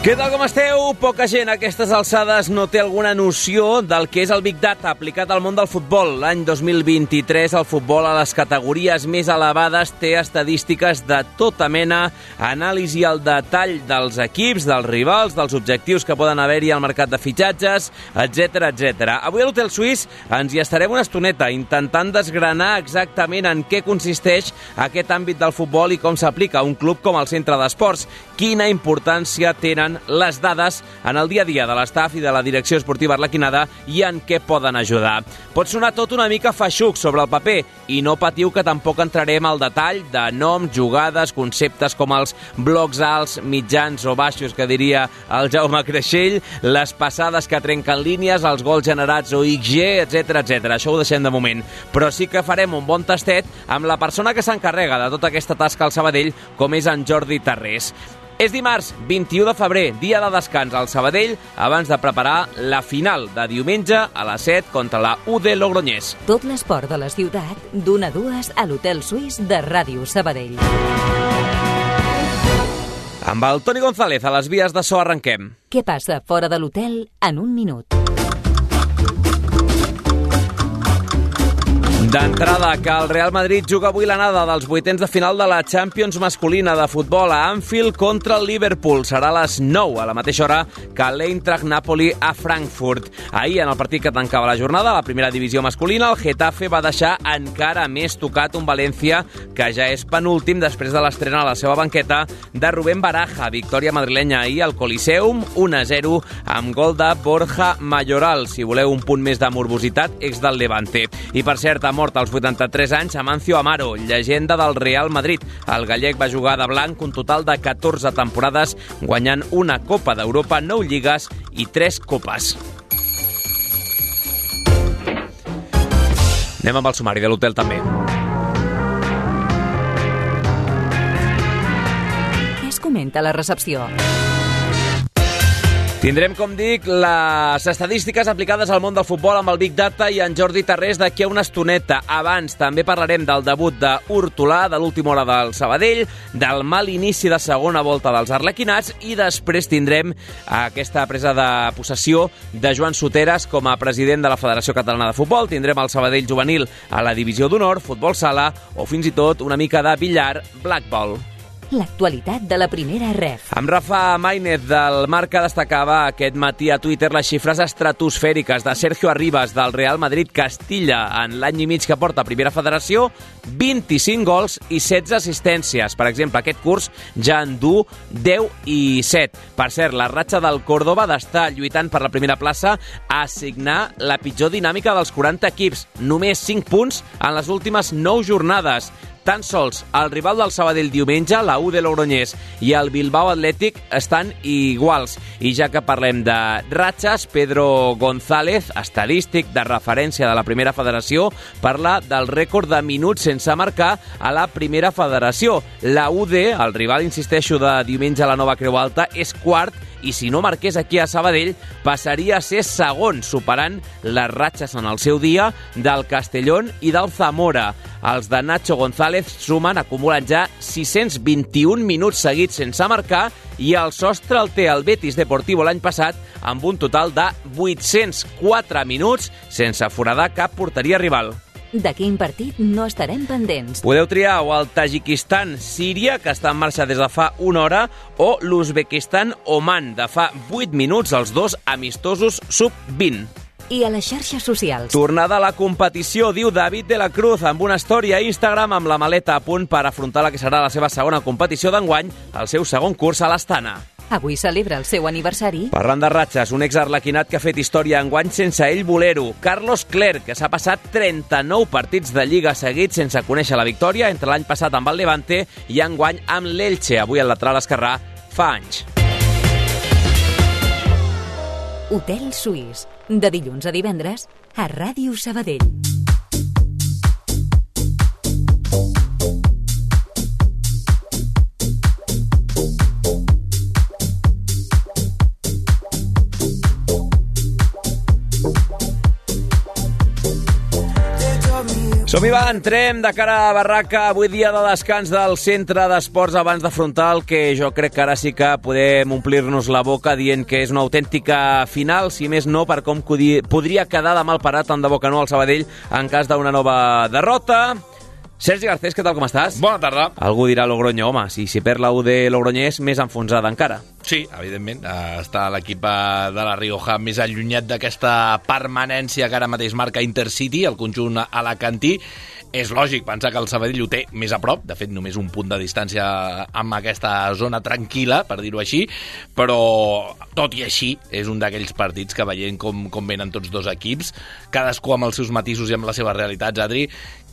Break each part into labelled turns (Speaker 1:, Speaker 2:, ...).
Speaker 1: Què tal com esteu? Poca gent a aquestes alçades no té alguna noció del que és el Big Data aplicat al món del futbol. L'any 2023 el futbol a les categories més elevades té estadístiques de tota mena, anàlisi al detall dels equips, dels rivals, dels objectius que poden haver-hi al mercat de fitxatges, etc etc. Avui a l'Hotel Suís ens hi estarem una estoneta intentant desgranar exactament en què consisteix aquest àmbit del futbol i com s'aplica a un club com el Centre d'Esports. Quina importància tenen seran les dades en el dia a dia de l'estaf i de la direcció esportiva arlequinada i en què poden ajudar. Pot sonar tot una mica feixuc sobre el paper i no patiu que tampoc entrarem al detall de noms, jugades, conceptes com els blocs alts, mitjans o baixos que diria el Jaume Creixell, les passades que trenquen línies, els gols generats o XG, etc etc. Això ho deixem de moment. Però sí que farem un bon tastet amb la persona que s'encarrega de tota aquesta tasca al Sabadell, com és en Jordi Tarrés. És dimarts, 21 de febrer, dia de descans al Sabadell, abans de preparar la final de diumenge a les 7 contra la UD Logroñés.
Speaker 2: Tot l'esport de la ciutat, d'una a dues a l'Hotel Suís de Ràdio Sabadell.
Speaker 1: Amb el Toni González a les vies de so arrenquem.
Speaker 2: Què passa fora de l'hotel en un minut?
Speaker 1: D'entrada, que el Real Madrid juga avui l'anada dels vuitens de final de la Champions masculina de futbol a Anfield contra el Liverpool. Serà a les 9, a la mateixa hora que l'Eintracht Napoli a Frankfurt. Ahir, en el partit que tancava la jornada, la primera divisió masculina, el Getafe va deixar encara més tocat un València que ja és penúltim després de l'estrena a la seva banqueta de Rubén Baraja. Victòria madrilenya ahir al Coliseum, 1-0, amb gol de Borja Mayoral. Si voleu un punt més de morbositat, ex del Levante. I per cert, ha mort als 83 anys Amancio Amaro, llegenda del Real Madrid. El gallec va jugar de blanc un total de 14 temporades, guanyant una Copa d'Europa, 9 lligues i 3 copes. Anem amb el sumari de l'hotel també.
Speaker 2: Es comenta la recepció?
Speaker 1: Tindrem, com dic, les estadístiques aplicades al món del futbol amb el Big Data i en Jordi Tarrés d'aquí a una estoneta. Abans també parlarem del debut de Hortolà, de l'última hora del Sabadell, del mal inici de segona volta dels Arlequinats i després tindrem aquesta presa de possessió de Joan Soteres com a president de la Federació Catalana de Futbol. Tindrem el Sabadell juvenil a la divisió d'honor, futbol sala o fins i tot una mica de billar, blackball
Speaker 2: l'actualitat de la primera ref.
Speaker 1: Amb Rafa Maínez del Marca destacava aquest matí a Twitter les xifres estratosfèriques de Sergio Arribas del Real Madrid Castilla en l'any i mig que porta a Primera Federació, 25 gols i 16 assistències. Per exemple, aquest curs ja en du 10 i 7. Per cert, la ratxa del Córdoba d'estar lluitant per la primera plaça a assignar la pitjor dinàmica dels 40 equips. Només 5 punts en les últimes 9 jornades. Tan sols el rival del Sabadell diumenge, la U de Logroñés i el Bilbao Atlètic estan iguals. I ja que parlem de ratxes, Pedro González, estadístic de referència de la primera federació, parla del rècord de minuts sense marcar a la primera federació. La UD, el rival, insisteixo, de diumenge a la Nova Creu Alta, és quart i si no marqués aquí a Sabadell passaria a ser segon, superant les ratxes en el seu dia del Castellón i del Zamora. Els de Nacho González sumen, acumulen ja 621 minuts seguits sense marcar i el sostre el té el Betis Deportivo l'any passat amb un total de 804 minuts sense foradar cap porteria rival.
Speaker 2: De quin partit no estarem pendents?
Speaker 1: Podeu triar o el Tajikistan Síria, que està en marxa des de fa una hora, o l'Uzbekistan Oman, de fa 8 minuts, els dos amistosos sub-20
Speaker 2: i a les xarxes socials.
Speaker 1: Tornada a la competició, diu David de la Cruz, amb una història a Instagram amb la maleta a punt per afrontar la que serà la seva segona competició d'enguany, el seu segon curs a l'Astana.
Speaker 2: Avui celebra el seu aniversari.
Speaker 1: Parlant de ratxes, un exarlequinat que ha fet història enguany sense ell voler-ho. Carlos Clerc, que s'ha passat 39 partits de Lliga seguits sense conèixer la victòria entre l'any passat amb el Levante i enguany amb l'Elche. Avui el lateral esquerrà fa anys.
Speaker 2: Hotel Suís, de dilluns a divendres, a Ràdio Sabadell.
Speaker 1: Som-hi va, entrem de cara a Barraca, avui dia de descans del centre d'esports abans d'afrontar el que jo crec que ara sí que podem omplir-nos la boca dient que és una autèntica final, si més no, per com podria quedar de mal parat tant de boca no al Sabadell en cas d'una nova derrota. Sergi Garcés, què tal, com estàs?
Speaker 3: Bona tarda.
Speaker 1: Algú dirà Logroño, home, si, si perd la U de Logroñés, més enfonsada encara.
Speaker 3: Sí, evidentment, eh, està l'equip eh, de la Rioja més allunyat d'aquesta permanència que ara mateix marca Intercity, el conjunt alacantí, és lògic pensar que el Sabadell ho té més a prop, de fet només un punt de distància amb aquesta zona tranquil·la, per dir-ho així, però tot i així és un d'aquells partits que veient com, com venen tots dos equips, cadascú amb els seus matisos i amb les seves realitats, Adri,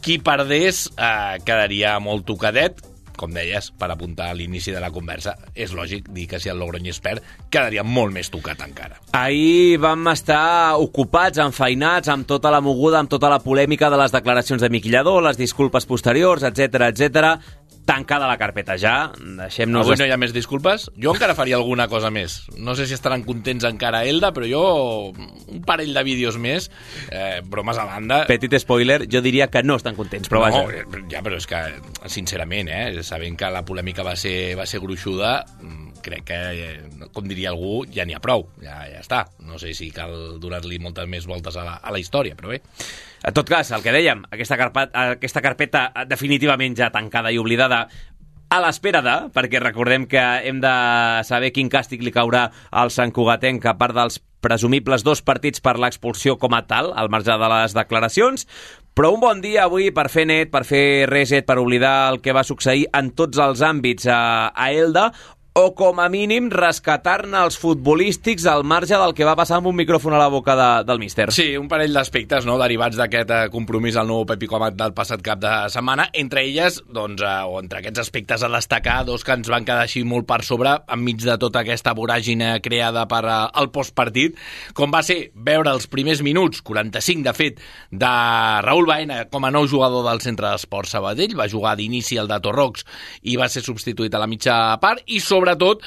Speaker 3: qui perdés eh, quedaria molt tocadet, com deies, per apuntar a l'inici de la conversa, és lògic dir que si el Logroñés perd, quedaria molt més tocat encara.
Speaker 1: Ahir vam estar ocupats, enfeinats, amb tota la moguda, amb tota la polèmica de les declaracions de Miquillador, les disculpes posteriors, etc etc tancada la carpeta ja. Deixem-nos...
Speaker 3: Avui no hi ha més disculpes? Jo encara faria alguna cosa més. No sé si estaran contents encara Elda, però jo un parell de vídeos més, eh, bromes a banda...
Speaker 1: Petit spoiler, jo diria que no estan contents, però
Speaker 3: no,
Speaker 1: vaja.
Speaker 3: Eh, ja, però és que, sincerament, eh, sabent que la polèmica va ser, va ser gruixuda, mm, crec que, eh, com diria algú, ja n'hi ha prou, ja, ja està. No sé si cal donar-li moltes més voltes a la, a la història, però bé.
Speaker 1: En tot cas, el que dèiem, aquesta, carpet, aquesta carpeta definitivament ja tancada i oblidada a l'espera de, perquè recordem que hem de saber quin càstig li caurà al Sant Cugatenc a part dels presumibles dos partits per l'expulsió com a tal, al marge de les declaracions, però un bon dia avui per fer net, per fer reset, per oblidar el que va succeir en tots els àmbits a, a Elda, o com a mínim rescatar-ne els futbolístics al marge del que va passar amb un micròfon a la boca de, del míster.
Speaker 3: Sí, un parell d'aspectes no, derivats d'aquest eh, compromís al nou Pepi Comat del passat cap de setmana, entre elles, doncs, eh, o entre aquests aspectes a destacar, dos que ens van quedar així molt per sobre, enmig de tota aquesta voràgina creada per eh, al postpartit, com va ser veure els primers minuts, 45 de fet, de Raül Baena com a nou jugador del centre d'esport Sabadell, va jugar d'inici el de Torrocs i va ser substituït a la mitja part, i sobre sobretot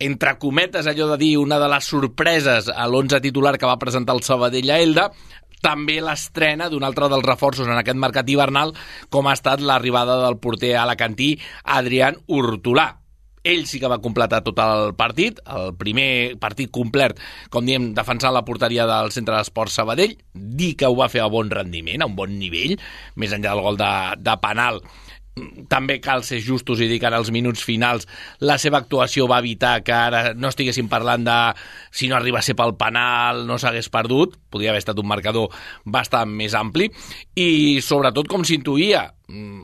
Speaker 3: entre cometes, allò de dir una de les sorpreses a l'11 titular que va presentar el Sabadell a Elda, també l'estrena d'un altre dels reforços en aquest mercat hivernal, com ha estat l'arribada del porter alacantí Adrián Hurtolà. Ell sí que va completar tot el partit, el primer partit complet, com diem, defensant la porteria del Centre d'Esport Sabadell, dir que ho va fer a bon rendiment, a un bon nivell, més enllà del gol de, de penal, també cal ser justos i dir que en els minuts finals la seva actuació va evitar que ara no estiguéssim parlant de si no arriba a ser pel penal no s'hagués perdut, podria haver estat un marcador bastant més ampli. I sobretot com s'intuïa mm,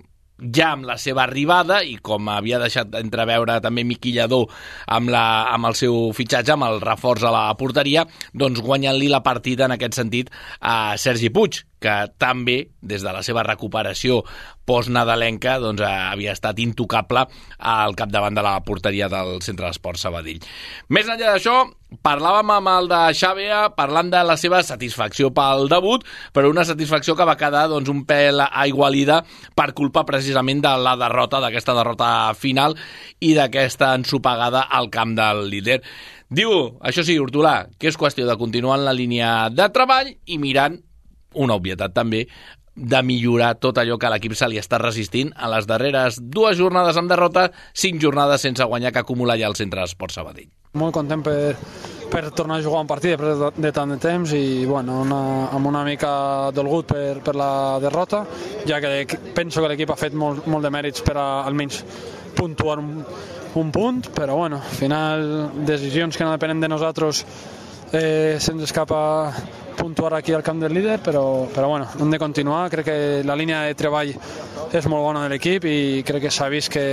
Speaker 3: ja amb la seva arribada i com havia deixat d'entreveure també Miquillador amb, la, amb el seu fitxatge, amb el reforç a la porteria, doncs guanyant-li la partida en aquest sentit a Sergi Puig, que també, des de la seva recuperació post-nadalenca, doncs, eh, havia estat intocable al capdavant de la porteria del Centre d'Esport Sabadell. Més enllà d'això, parlàvem amb el de Xàbea parlant de la seva satisfacció pel debut, però una satisfacció que va quedar doncs, un pèl aigualida per culpa precisament de la derrota, d'aquesta derrota final i d'aquesta ensopegada al camp del líder. Diu, això sí, Hortolà, que és qüestió de continuar en la línia de treball i mirant una obvietat també, de millorar tot allò que l'equip se li està resistint a les darreres dues jornades amb derrota, cinc jornades sense guanyar que acumula ja el centre d'esport Sabadell.
Speaker 4: Molt content per, per tornar a jugar un partit després de, de tant de temps i bueno, una, amb una mica dolgut per, per la derrota, ja que penso que l'equip ha fet molt, molt de mèrits per a, almenys puntuar un, un punt, però bueno, al final decisions que no depenen de nosaltres eh, se'ns escapa puntuar aquí al camp del líder, però, però bueno, hem de continuar. Crec que la línia de treball és molt bona de l'equip i crec que s'ha vist que,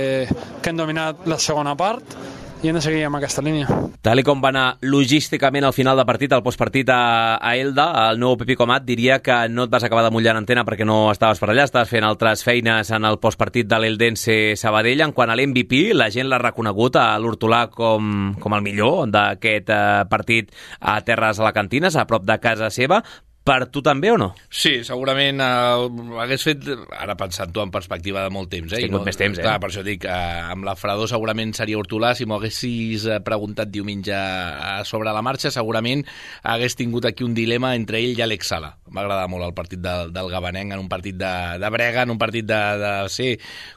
Speaker 4: que hem dominat la segona part i hem de seguir amb aquesta línia.
Speaker 1: Tal com va anar logísticament al final de partit, al postpartit a, a Elda, el nou Pepi Comat diria que no et vas acabar de mullar en antena perquè no estaves per allà, estaves fent altres feines en el postpartit de l'Eldense Sabadell. En quant a l'MVP, la gent l'ha reconegut a l'Hortolà com, com el millor d'aquest eh, partit a Terres Alacantines, a prop de casa seva, per tu també o no?
Speaker 3: Sí, segurament eh, hagués fet, ara pensant-ho en perspectiva de molt temps, eh?
Speaker 1: Has tingut no, més temps, eh?
Speaker 3: Clar, per això dic, eh, amb la Frador segurament seria Hortolà, si m'ho haguessis eh, preguntat diumenge eh, sobre la marxa, segurament hagués tingut aquí un dilema entre ell i Àlex Sala. M'agrada molt el partit del, del Gabanenc, en un partit de, de brega, en un partit de, de ser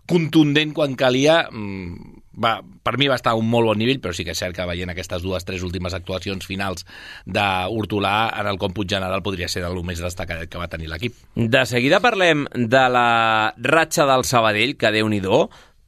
Speaker 3: contundent quan calia, mm, va, per mi va estar a un molt bon nivell, però sí que és cert que veient aquestes dues, tres últimes actuacions finals d'Hortolà en el còmput general podria ser el més destacat que va tenir l'equip.
Speaker 1: De seguida parlem de la ratxa del Sabadell, que déu nhi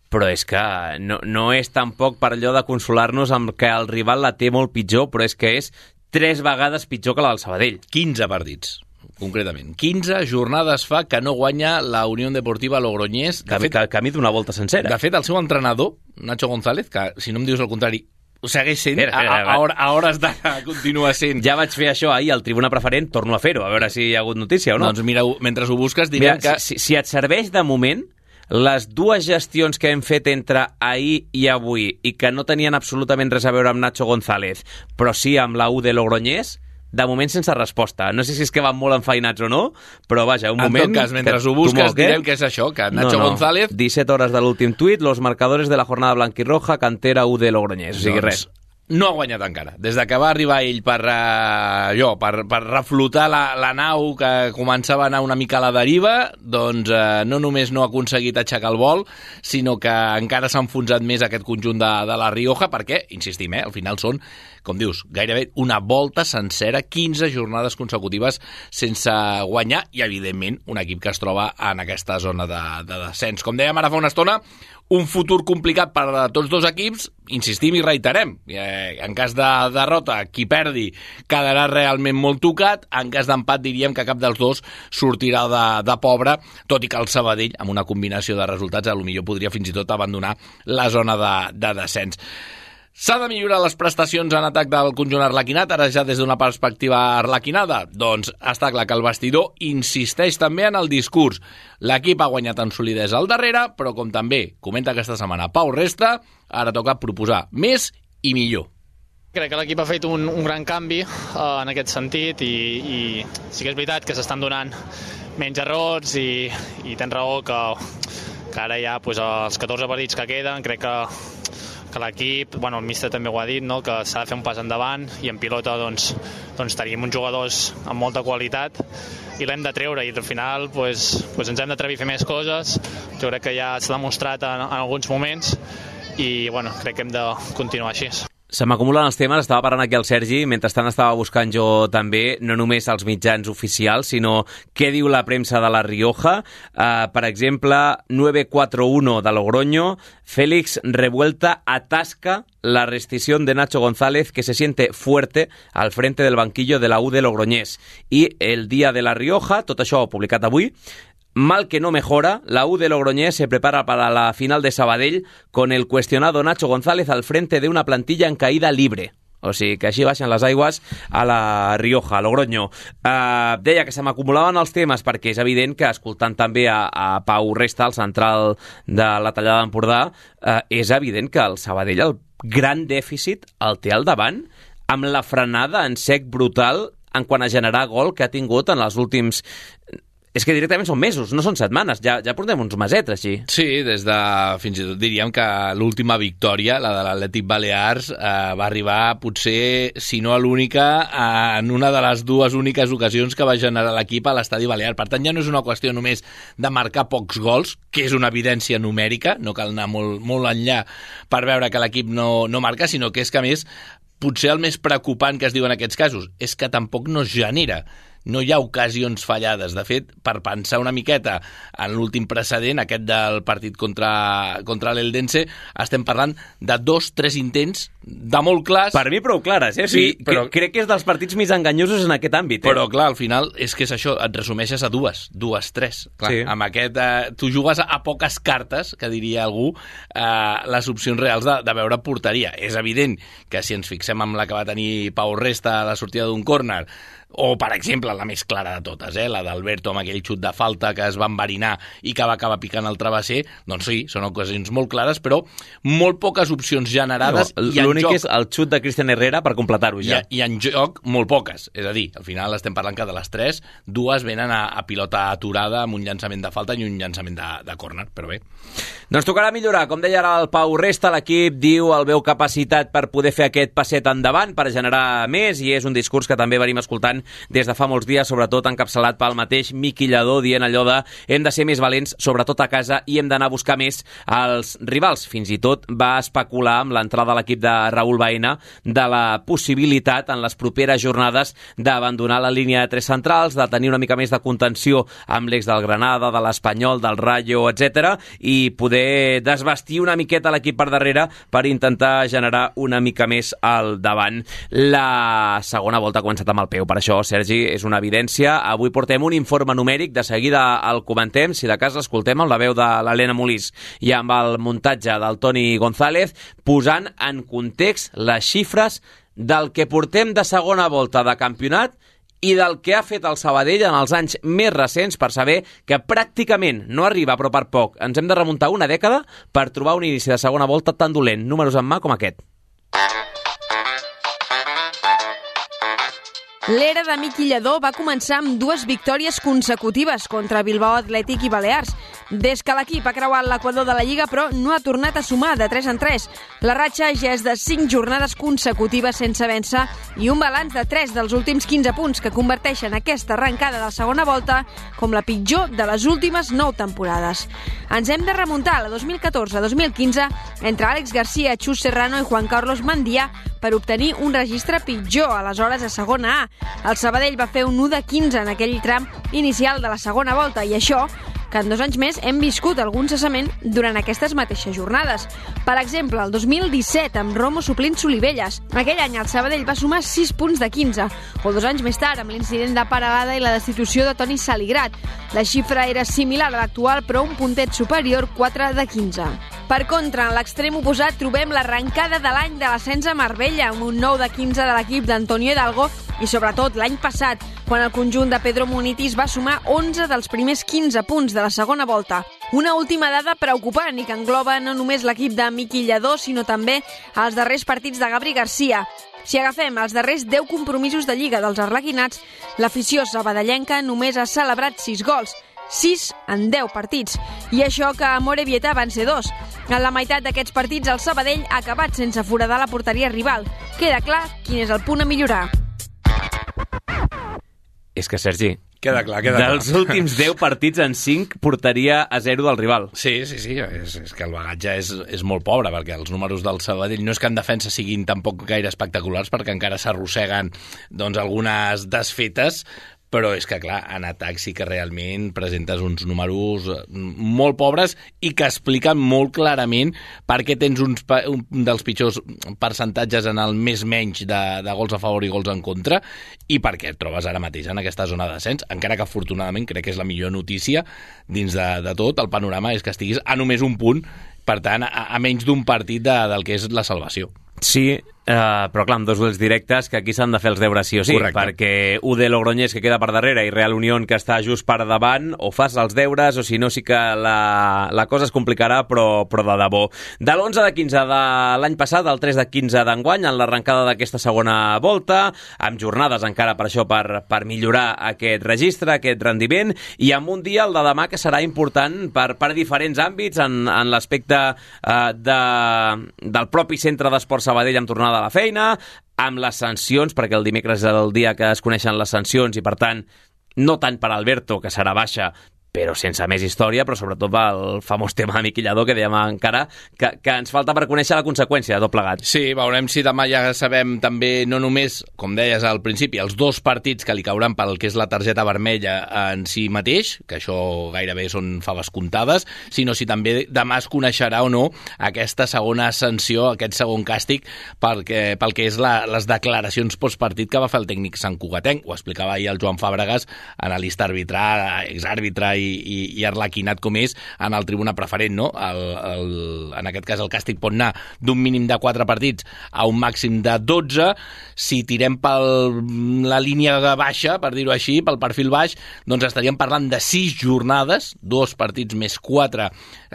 Speaker 1: però és que no, no és tampoc per allò de consolar-nos amb que el rival la té molt pitjor, però és que és tres vegades pitjor que la del Sabadell.
Speaker 3: 15 partits concretament. 15 jornades fa que no guanya la Unió Deportiva Logroñés.
Speaker 1: De fet, camí d'una volta sencera.
Speaker 3: De fet, el seu entrenador, Nacho González, que si no em dius el contrari, segueix sent, espera, espera, a, a, a hores de continua sent.
Speaker 1: Ja vaig fer això ahir al Tribuna Preferent, torno a fer-ho, a veure si hi ha hagut notícia o no.
Speaker 3: Doncs mira, mentre ho busques mira,
Speaker 1: que... Si, si et serveix de moment, les dues gestions que hem fet entre ahir i avui i que no tenien absolutament res a veure amb Nacho González, però sí amb la U de Logroñés, de moment sense resposta. No sé si és que van molt enfeinats o no, però vaja, un
Speaker 3: en
Speaker 1: moment...
Speaker 3: En tot cas, mentre ho busques, direm que és això, que Nacho no, no. González...
Speaker 1: 17 hores de l'últim tuit, los marcadores de la jornada blanquirroja, cantera U de Logroñés. O sigui, doncs, res
Speaker 3: no ha guanyat encara. Des de que va arribar ell per, uh, jo, per, per reflotar la, la nau que començava a anar una mica a la deriva, doncs uh, no només no ha aconseguit aixecar el vol, sinó que encara s'ha enfonsat més aquest conjunt de, de la Rioja, perquè, insistim, eh, al final són, com dius, gairebé una volta sencera, 15 jornades consecutives sense guanyar, i evidentment un equip que es troba en aquesta zona de, de descens. Com dèiem ara fa una estona, un futur complicat per a tots dos equips, insistim i reiterem. Eh, en cas de derrota, qui perdi quedarà realment molt tocat, en cas d'empat diríem que cap dels dos sortirà de, de pobre, tot i que el Sabadell, amb una combinació de resultats, a lo millor podria fins i tot abandonar la zona de, de descens. S'ha de millorar les prestacions en atac del conjunt arlequinat, ara ja des d'una perspectiva arlequinada? Doncs està clar que el vestidor insisteix també en el discurs. L'equip ha guanyat en solidesa al darrere, però com també comenta aquesta setmana Pau Resta, ara toca proposar més i millor.
Speaker 5: Crec que l'equip ha fet un, un gran canvi uh, en aquest sentit i, i sí que és veritat que s'estan donant menys errors i, i tens raó que, que ara ja pues, els 14 partits que queden crec que que l'equip, bueno, el míster també ho ha dit, no? que s'ha de fer un pas endavant i en pilota doncs, doncs tenim uns jugadors amb molta qualitat i l'hem de treure i al final pues, pues ens hem d'atrevir a fer més coses jo crec que ja s'ha demostrat en, en alguns moments i bueno, crec que hem de continuar així.
Speaker 1: Se m'acumulen els temes, estava parlant aquí el Sergi, mentrestant estava buscant jo també, no només els mitjans oficials, sinó què diu la premsa de la Rioja. Uh, per exemple, 941 de Logroño, Félix Revuelta atasca la restricción de Nacho González que se siente fuerte al frente del banquillo de la U de Logroñés. I el dia de la Rioja, tot això publicat avui, Mal que no mejora, la U de Logroñés se prepara para la final de Sabadell con el cuestionado Nacho González al frente de una plantilla en caída libre. O sigui que així baixen les aigües a la Rioja, a Logroño. Uh, deia que se m'acumulaven els temes perquè és evident que, escoltant també a, a Pau Resta, el central de la tallada d'Empordà, uh, és evident que el Sabadell el gran dèficit el té al davant amb la frenada en sec brutal en quant a generar gol que ha tingut en els últims és que directament són mesos, no són setmanes, ja, ja portem uns mesetres així.
Speaker 3: Sí, des de, fins i tot diríem que l'última victòria, la de l'Atlètic Balears, eh, va arribar potser, si no a l'única, eh, en una de les dues úniques ocasions que va generar l'equip a l'estadi Balear. Per tant, ja no és una qüestió només de marcar pocs gols, que és una evidència numèrica, no cal anar molt, molt enllà per veure que l'equip no, no marca, sinó que és que, a més, potser el més preocupant que es diu en aquests casos és que tampoc no es genera no hi ha ocasions fallades. De fet, per pensar una miqueta en l'últim precedent, aquest del partit contra, contra l'Eldense, estem parlant de dos, tres intents de molt clars.
Speaker 1: Per mi prou clares, eh?
Speaker 3: Sí,
Speaker 1: sí
Speaker 3: però-.
Speaker 1: Crec que és dels partits més enganyosos en aquest àmbit, eh?
Speaker 3: Però, clar, al final és que és això, et resumeixes a dues, dues, tres. Clar,
Speaker 1: Sí.
Speaker 3: Amb aquest, eh, tu jugues a, poques cartes, que diria algú, eh, les opcions reals de, de veure porteria. És evident que si ens fixem en la que va tenir Pau Resta a la sortida d'un córner, o, per exemple, la més clara de totes, eh, la d'Alberto amb aquell xut de falta que es va enverinar i que va acabar picant el travesser, doncs sí, són ocasions molt clares, però molt poques opcions generades
Speaker 1: No,
Speaker 3: i en
Speaker 1: L'únic
Speaker 3: joc
Speaker 1: és el xut de Cristian Herrera per completar-ho
Speaker 3: i,
Speaker 1: ja.
Speaker 3: i en joc molt poques. És a dir, al final estem parlant que de les tres, dues venen a, a pilota aturada amb un llançament de falta i un llançament de, de córner, però bé.
Speaker 1: Doncs tocarà millorar. Com deia ara el Pau Resta, l'equip diu el veu capacitat per poder fer aquest passet endavant, per generar més, i és un discurs que també venim escoltant des de fa molts dies, sobretot encapçalat pel mateix Miqui Lladó, dient allò de hem de ser més valents, sobretot a casa, i hem d'anar a buscar més als rivals. Fins i tot va especular amb l'entrada a l'equip de Raúl Baena de la possibilitat en les properes jornades d'abandonar la línia de tres centrals, de tenir una mica més de contenció amb l'ex del Granada, de l'Espanyol, del Rayo, etc i poder desvestir una miqueta l'equip per darrere per intentar generar una mica més al davant. La segona volta ha començat amb el peu, per això, Sergi, és una evidència. Avui portem un informe numèric, de seguida el comentem, si de cas l'escoltem amb la veu de l'Helena Molís i amb el muntatge del Toni González, posant en context les xifres del que portem de segona volta de campionat i del que ha fet el Sabadell en els anys més recents per saber que pràcticament no arriba, però per poc. Ens hem de remuntar una dècada per trobar un inici de segona volta tan dolent, números en mà com aquest.
Speaker 6: L'era de Miqui Lledó va començar amb dues victòries consecutives contra Bilbao Atlètic i Balears. Des que l'equip ha creuat l'equador de la Lliga, però no ha tornat a sumar de 3 en 3. La ratxa ja és de 5 jornades consecutives sense vèncer i un balanç de 3 dels últims 15 punts que converteixen aquesta arrencada de la segona volta com la pitjor de les últimes 9 temporades. Ens hem de remuntar a la 2014-2015 entre Àlex Garcia, Xus Serrano i Juan Carlos Mandià per obtenir un registre pitjor, aleshores a segona A. El Sabadell va fer un 1 de 15 en aquell tram inicial de la segona volta i això que en dos anys més hem viscut algun cessament durant aquestes mateixes jornades. Per exemple, el 2017, amb Romo suplint Solivelles. Aquell any el Sabadell va sumar 6 punts de 15, o dos anys més tard, amb l'incident de Paralada i la destitució de Toni Saligrat. La xifra era similar a l'actual, però un puntet superior, 4 de 15. Per contra, en l'extrem oposat trobem l'arrencada de l'any de l'ascens a Marbella, amb un 9 de 15 de l'equip d'Antonio Hidalgo i sobretot l'any passat, quan el conjunt de Pedro Munitis va sumar 11 dels primers 15 punts de la segona volta. Una última dada preocupant i que engloba no només l'equip de Miqui Lledó, sinó també els darrers partits de Gabri Garcia. Si agafem els darrers 10 compromisos de Lliga dels arlequinats, l'afició sabadellenca només ha celebrat 6 gols, 6 en 10 partits. I això que a Morevieta van ser dos. En la meitat d'aquests partits, el Sabadell ha acabat sense foradar la porteria rival. Queda clar quin és el punt a millorar.
Speaker 1: És que, Sergi,
Speaker 3: Queda clar, queda
Speaker 1: dels
Speaker 3: clar.
Speaker 1: últims 10 partits en 5 portaria a 0 del rival.
Speaker 3: Sí, sí, sí, és, és que el bagatge és, és molt pobre, perquè els números del Sabadell no és que en defensa siguin tampoc gaire espectaculars, perquè encara s'arrosseguen doncs, algunes desfetes, però és que, clar, en atac sí que realment presentes uns números eh, molt pobres i que expliquen molt clarament per què tens uns, un dels pitjors percentatges en el més menys de, de gols a favor i gols en contra i per què et trobes ara mateix en aquesta zona de descens, encara que afortunadament crec que és la millor notícia dins de, de tot, el panorama és que estiguis a només un punt, per tant, a, a menys d'un partit de, del que és la salvació.
Speaker 1: Sí, eh, però clar, amb dos duels directes que aquí s'han de fer els deures sí o sí,
Speaker 3: Correcte.
Speaker 1: perquè UD Logroñés que queda per darrere i Real Unión que està just per davant, o fas els deures o si no sí que la, la cosa es complicarà però, però de debò. De l'11 de 15 de l'any passat al 3 de 15 d'enguany en l'arrencada d'aquesta segona volta, amb jornades encara per això per, per millorar aquest registre, aquest rendiment, i amb un dia, el de demà, que serà important per, per diferents àmbits en, en l'aspecte eh, de, del propi centre d'Esport Sabadell amb tornada a la feina, amb les sancions, perquè el dimecres és el dia que es coneixen les sancions i, per tant, no tant per Alberto, que serà baixa, però sense més història, però sobretot pel famós tema de Miqui Lladó que dèiem encara, que, que ens falta per conèixer la conseqüència de tot plegat.
Speaker 3: Sí, veurem si demà ja sabem també, no només, com deies al principi, els dos partits que li cauran pel que és la targeta vermella en si mateix, que això gairebé són faves comptades, sinó si també demà es coneixerà o no aquesta segona sanció, aquest segon càstig perquè, pel que és la, les declaracions postpartit que va fer el tècnic Sant Cugatenc. Ho explicava ahir el Joan Fàbregas, analista arbitral, exàrbitre i, i, i arlequinat com és en el tribuna preferent, no? El, el, en aquest cas el càstig pot anar d'un mínim de 4 partits a un màxim de 12. Si tirem per la línia baixa, per dir-ho així, pel perfil baix, doncs estaríem parlant de 6 jornades, dos partits més 4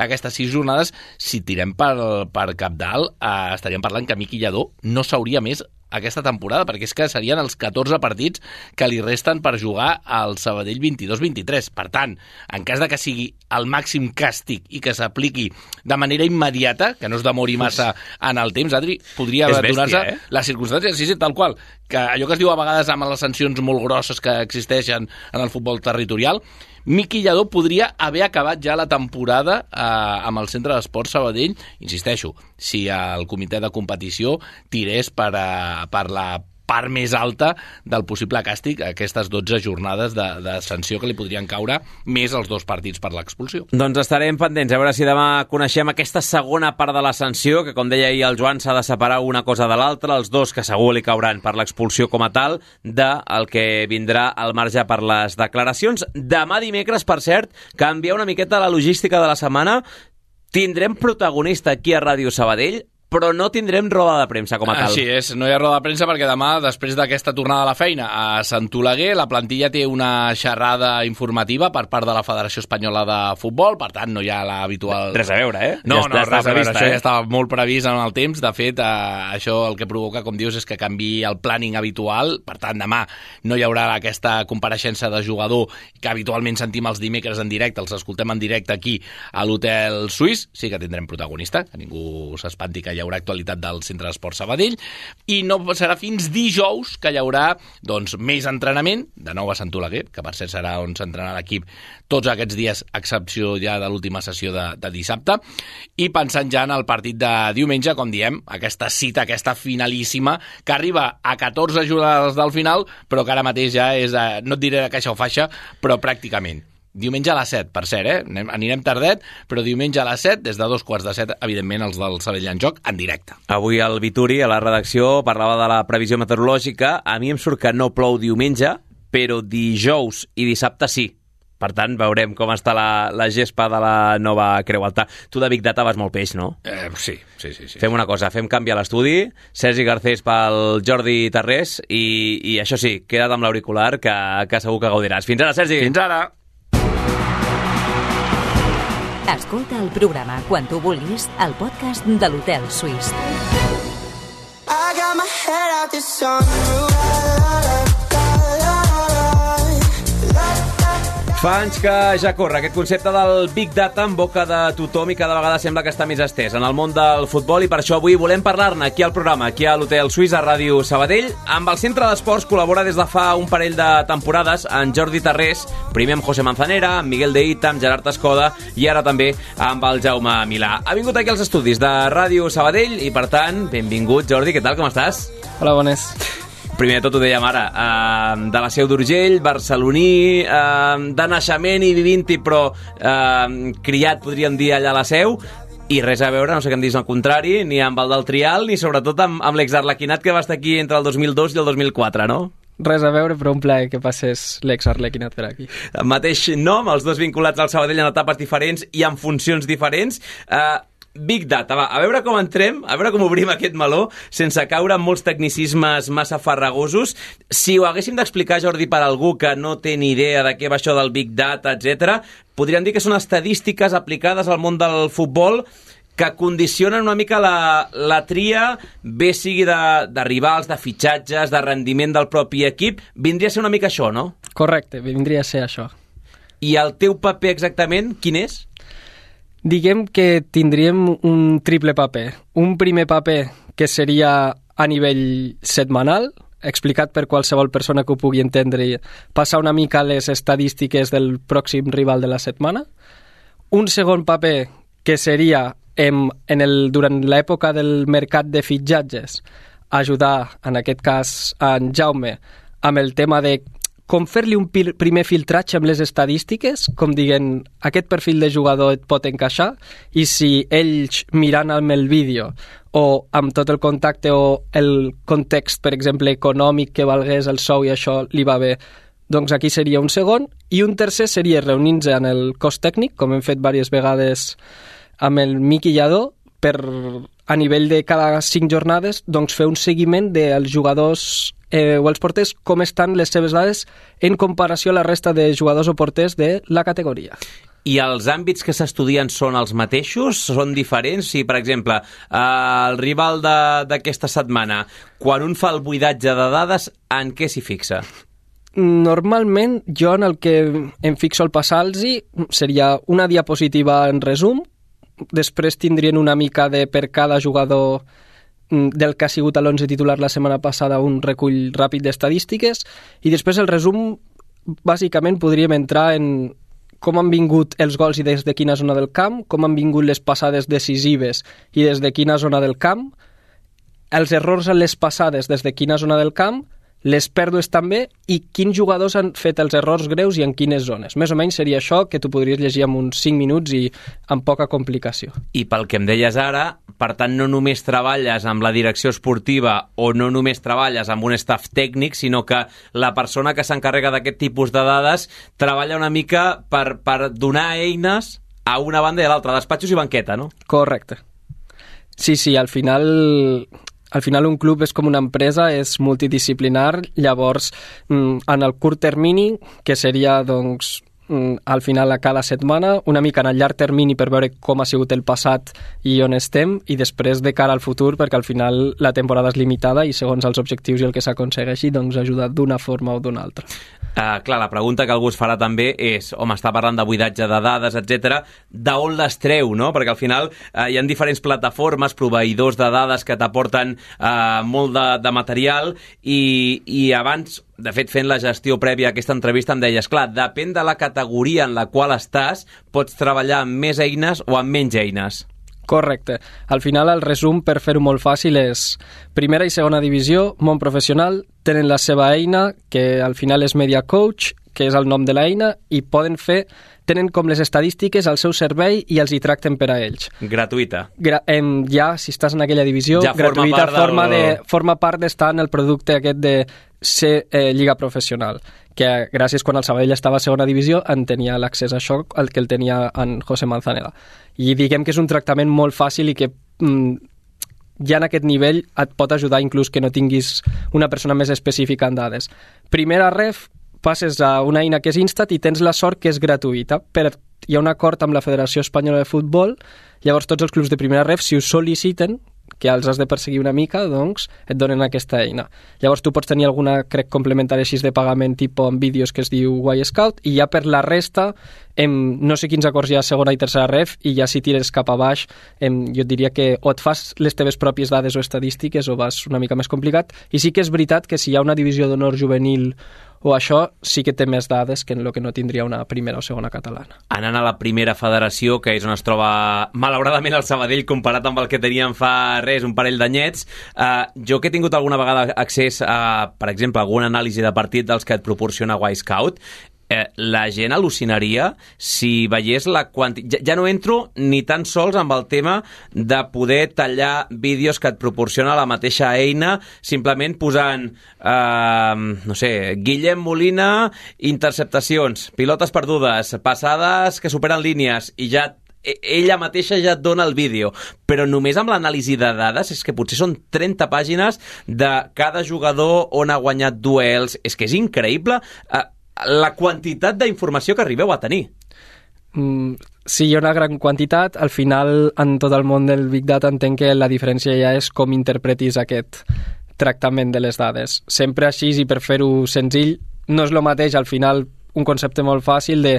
Speaker 3: aquestes 6 jornades. Si tirem per, per cap dalt, eh, estaríem parlant que Miqui Lladó no s'hauria més aquesta temporada, perquè és que serien els 14 partits que li resten per jugar al Sabadell 22-23. Per tant, en cas de que sigui el màxim càstig i que s'apliqui de manera immediata, que no es demori massa en el temps, Adri, podria donar-se eh? les circumstàncies, sí, sí, tal qual, que allò que es diu a vegades amb les sancions molt grosses que existeixen en el futbol territorial, Miqui Lladó podria haver acabat ja la temporada eh, amb el Centre d'Esports Sabadell, insisteixo, si el comitè de competició tirés per, a, per la part més alta del possible càstig aquestes 12 jornades de, de sanció que li podrien caure més els dos partits per l'expulsió.
Speaker 1: Doncs estarem pendents a veure si demà coneixem aquesta segona part de la sanció, que com deia ahir el Joan s'ha de separar una cosa de l'altra, els dos que segur li cauran per l'expulsió com a tal, de el que vindrà al marge per les declaracions. Demà dimecres, per cert, canvia una miqueta la logística de la setmana, tindrem protagonista aquí a Ràdio Sabadell, però no tindrem roda de premsa com a tal.
Speaker 3: Així és, no hi ha roda de premsa perquè demà, després d'aquesta tornada a la feina a Sant Oleguer, la plantilla té una xerrada informativa per part de la Federació Espanyola de Futbol, per tant no hi ha l'habitual...
Speaker 1: Res a veure, eh?
Speaker 3: No, ja no, res a veure, això eh? ja estava molt previst en el temps, de fet, eh, això el que provoca, com dius, és que canvi el planning habitual, per tant demà no hi haurà aquesta compareixença de jugador que habitualment sentim els dimecres en directe, els escoltem en directe aquí a l'Hotel Suís, sí que tindrem protagonista, que ningú s'espanti que hi haurà actualitat del Centre d'Esport Sabadell i no serà fins dijous que hi haurà doncs, més entrenament, de nou a Sant Oleguer, que per cert serà on s'entrenarà l'equip tots aquests dies, excepció ja de l'última sessió de, de dissabte, i pensant ja en el partit de diumenge, com diem, aquesta cita, aquesta finalíssima, que arriba a 14 jornades del final, però que ara mateix ja és, a, no et diré de caixa o faixa, però pràcticament. Diumenge a les 7, per cert, eh? Anem, anirem tardet, però diumenge a les 7, des de dos quarts de 7, evidentment, els del Sabell en joc, en directe.
Speaker 1: Avui el Vituri, a la redacció, parlava de la previsió meteorològica. A mi em surt que no plou diumenge, però dijous i dissabte sí. Per tant, veurem com està la, la gespa de la nova Creu Alta. Tu de Big Data vas molt peix, no?
Speaker 3: Eh, sí, sí, sí, sí.
Speaker 1: Fem una cosa, fem canviar l'estudi, Sergi Garcés pel Jordi Tarrés, i, i això sí, queda't amb l'auricular, que, que segur que gaudiràs. Fins ara, Sergi!
Speaker 3: Fins ara!
Speaker 2: Escolta el programa quan tu vulguis al podcast de l'Hotel Suís.
Speaker 7: I got my head out the sunroof.
Speaker 1: Fa anys que ja corre aquest concepte del Big Data en boca de tothom i cada vegada sembla que està més estès en el món del futbol i per això avui volem parlar-ne aquí al programa, aquí a l'Hotel Suís a Ràdio Sabadell. Amb el Centre d'Esports col·labora des de fa un parell de temporades en Jordi Tarrés, primer amb José Manzanera, amb Miguel de Ita, amb Gerard Escoda i ara també amb el Jaume Milà. Ha vingut aquí als estudis de Ràdio Sabadell i per tant, benvingut Jordi, què tal, com estàs?
Speaker 8: Hola, bones.
Speaker 1: Primer de tot ho dèiem ara, eh, de la Seu d'Urgell, barceloní, eh, de naixement i vivint-hi, però eh, criat, podríem dir, allà a la Seu, i res a veure, no sé què em dius al contrari, ni amb el del Trial, ni sobretot amb, amb l'ex-Arlequinat que va estar aquí entre el 2002 i el 2004, no?
Speaker 8: Res a veure, però un plaer que passés l'ex-Arlequinat per aquí.
Speaker 1: El mateix nom, els dos vinculats al Sabadell en etapes diferents i en funcions diferents. Eh, Big Data, va, a veure com entrem, a veure com obrim aquest meló, sense caure en molts tecnicismes massa farragosos. Si ho haguéssim d'explicar, Jordi, per algú que no té ni idea de què va això del Big Data, etc, podríem dir que són estadístiques aplicades al món del futbol que condicionen una mica la, la tria, bé sigui de, de rivals, de fitxatges, de rendiment del propi equip. Vindria a ser una mica això, no?
Speaker 8: Correcte, vindria a ser això.
Speaker 1: I el teu paper exactament, quin és?
Speaker 8: Diguem que tindríem un triple paper. Un primer paper que seria a nivell setmanal, explicat per qualsevol persona que ho pugui entendre i passar una mica les estadístiques del pròxim rival de la setmana. Un segon paper que seria en, en el, durant l'època del mercat de fitxatges ajudar, en aquest cas, a en Jaume amb el tema de com fer-li un primer filtratge amb les estadístiques, com diguen, aquest perfil de jugador et pot encaixar, i si ells mirant amb el vídeo o amb tot el contacte o el context, per exemple, econòmic que valgués el sou i això li va bé, doncs aquí seria un segon, i un tercer seria reunir-se en el cos tècnic, com hem fet diverses vegades amb el Miqui Lladó, per a nivell de cada cinc jornades doncs fer un seguiment dels jugadors eh, o els porters com estan les seves dades en comparació a la resta de jugadors o porters de la categoria.
Speaker 1: I els àmbits que s'estudien són els mateixos? Són diferents? Si, per exemple, eh, el rival de- d'aquesta setmana, quan un fa el buidatge de dades, en què s'hi fixa?
Speaker 8: Normalment, jo en el que em fixo al passar-los seria una diapositiva en resum, després tindrien una mica de per cada jugador del que ha sigut a l'11 titular la setmana passada un recull ràpid d'estadístiques i després el resum bàsicament podríem entrar en com han vingut els gols i des de quina zona del camp, com han vingut les passades decisives i des de quina zona del camp, els errors en les passades des de quina zona del camp, les pèrdues també i quins jugadors han fet els errors greus i en quines zones. Més o menys seria això que tu podries llegir en uns 5 minuts i amb poca complicació.
Speaker 1: I pel que em deies ara, per tant, no només treballes amb la direcció esportiva o no només treballes amb un staff tècnic, sinó que la persona que s'encarrega d'aquest tipus de dades treballa una mica per, per donar eines a una banda i a l'altra, despatxos i banqueta, no?
Speaker 8: Correcte. Sí, sí, al final al final un club és com una empresa, és multidisciplinar, llavors mm, en el curt termini, que seria doncs mm, al final a cada setmana, una mica en el llarg termini per veure com ha sigut el passat i on estem, i després de cara al futur, perquè al final la temporada és limitada i segons els objectius i el que s'aconsegueixi, doncs ajudar d'una forma o d'una altra.
Speaker 1: Uh, clar, la pregunta que algú es farà també és, home, està parlant de buidatge de dades, etc. d'on les treu, no? Perquè al final uh, hi ha diferents plataformes, proveïdors de dades que t'aporten uh, molt de, de material i, i abans, de fet, fent la gestió prèvia a aquesta entrevista em deies, clar, depèn de la categoria en la qual estàs, pots treballar amb més eines o amb menys eines.
Speaker 8: Correcte. Al final, el resum, per fer-ho molt fàcil, és primera i segona divisió, món professional, tenen la seva eina, que al final és Media Coach, que és el nom de l'eina, i poden fer tenen com les estadístiques al seu servei i els hi tracten per a ells.
Speaker 1: Gratuïta.
Speaker 8: Gra em, ja, si estàs en aquella divisió,
Speaker 1: Ja forma
Speaker 8: gratuïta,
Speaker 1: part del-
Speaker 8: forma, de, forma part d'estar en el producte aquest de ser eh, lliga professional que gràcies quan el Sabadell estava a segona divisió en tenia l'accés a això el que el tenia en José Manzaneda i diguem que és un tractament molt fàcil i que mm, ja en aquest nivell et pot ajudar inclús que no tinguis una persona més específica en dades. Primera ref, passes a una eina que és Instat i tens la sort que és gratuïta. Per, hi ha un acord amb la Federació Espanyola de Futbol, llavors tots els clubs de primera ref, si us sol·liciten, que els has de perseguir una mica, doncs et donen aquesta eina. Llavors tu pots tenir alguna, crec, complementària així de pagament tipus amb vídeos que es diu Y Scout i ja per la resta em, no sé quins acords hi ha a segona i tercera ref i ja si tires cap a baix em, jo et diria que o et fas les teves pròpies dades o estadístiques o vas una mica més complicat i sí que és veritat que si hi ha una divisió d'honor juvenil o això sí que té més dades que en el que no tindria una primera o segona catalana.
Speaker 1: Anant a la primera federació, que és on es troba malauradament el Sabadell comparat amb el que teníem fa res, un parell d'anyets, eh, jo que he tingut alguna vegada accés a, per exemple, alguna anàlisi de partit dels que et proporciona Y-Scout, eh, la gent al·lucinaria si veiés la quantitat... Ja, ja no entro ni tan sols amb el tema de poder tallar vídeos que et proporciona la mateixa eina simplement posant, eh, no sé, Guillem Molina, interceptacions, pilotes perdudes, passades que superen línies i ja e- ella mateixa ja et dona el vídeo, però només amb l'anàlisi de dades és que potser són 30 pàgines de cada jugador on ha guanyat duels, és que és increïble. Eh, la quantitat d'informació que arribeu a tenir.
Speaker 8: Mm, sí, hi ha una gran quantitat. Al final, en tot el món del Big Data entenc que la diferència ja és com interpretis aquest tractament de les dades. Sempre així, i per fer-ho senzill, no és el mateix, al final, un concepte molt fàcil de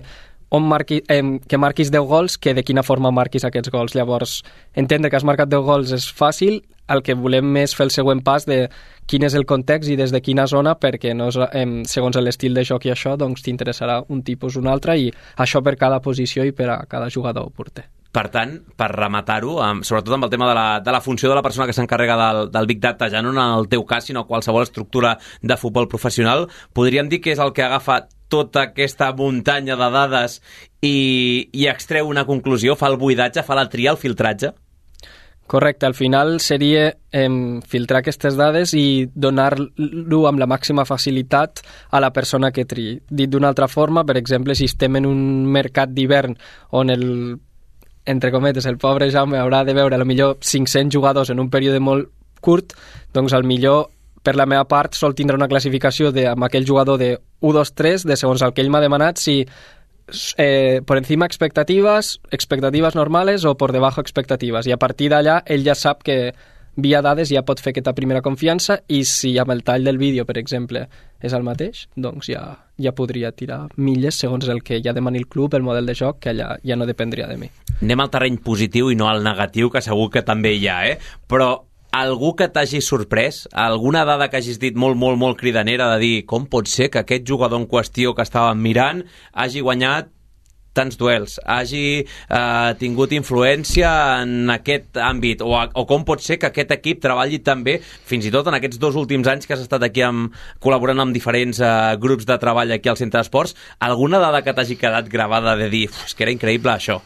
Speaker 8: on marqui, eh, que marquis 10 gols que de quina forma marquis aquests gols. Llavors, entendre que has marcat 10 gols és fàcil, el que volem és fer el següent pas de quin és el context i des de quina zona, perquè no és, em, segons l'estil de joc i això, doncs t'interessarà un tipus o un altre i això per cada posició i per a cada jugador porter.
Speaker 1: Per tant, per rematar-ho, sobretot amb el tema de la, de la funció de la persona que s'encarrega del, del Big Data, ja no en el teu cas, sinó qualsevol estructura de futbol professional, podríem dir que és el que agafa tota aquesta muntanya de dades i, i extreu una conclusió, fa el buidatge, fa la tria, el filtratge?
Speaker 8: Correcte, al final seria eh, filtrar aquestes dades i donar-lo amb la màxima facilitat a la persona que triï. Dit d'una altra forma, per exemple, si estem en un mercat d'hivern on el entre cometes, el pobre Jaume haurà de veure a lo millor 500 jugadors en un període molt curt, doncs al millor per la meva part sol tindre una classificació de, amb aquell jugador de 1-2-3 de segons el que ell m'ha demanat si eh, por encima expectativas, expectativas normales o por debajo expectativas. I a partir d'allà ell ja sap que via dades ja pot fer aquesta primera confiança i si amb el tall del vídeo, per exemple, és el mateix, doncs ja, ja podria tirar milles segons el que ja demani el club, el model de joc, que allà ja no dependria de mi.
Speaker 1: Anem al terreny positiu i no al negatiu, que segur que també hi ha, eh? Però algú que t'hagi sorprès, alguna dada que hagis dit molt, molt, molt cridanera de dir com pot ser que aquest jugador en qüestió que estàvem mirant hagi guanyat tants duels, hagi eh, tingut influència en aquest àmbit, o, o com pot ser que aquest equip treballi també, fins i tot en aquests dos últims anys que has estat aquí amb, col·laborant amb diferents eh, grups de treball aquí al Centre d'Esports, alguna dada que t'hagi quedat gravada de dir, és que era increïble això?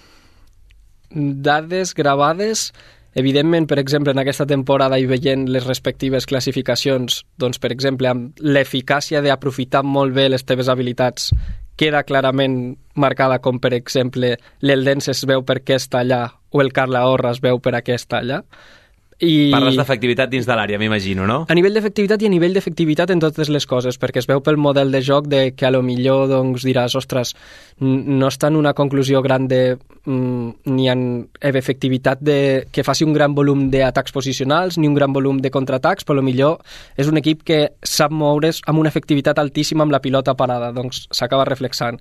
Speaker 8: Dades gravades... Evidentment, per exemple, en aquesta temporada i veient les respectives classificacions, doncs, per exemple, amb l'eficàcia d'aprofitar molt bé les teves habilitats queda clarament marcada com, per exemple, l'Eldense es veu per què està allà o el Carla Horra es veu per a què està allà.
Speaker 1: I... Parles d'efectivitat dins de l'àrea, m'imagino, no?
Speaker 8: A nivell d'efectivitat i a nivell d'efectivitat en totes les coses, perquè es veu pel model de joc de que a lo millor doncs, diràs, ostres, no està en una conclusió gran de mm, ni en efectivitat de que faci un gran volum d'atacs posicionals ni un gran volum de contraatacs, però millor és un equip que sap moure's amb una efectivitat altíssima amb la pilota parada, doncs s'acaba reflexant.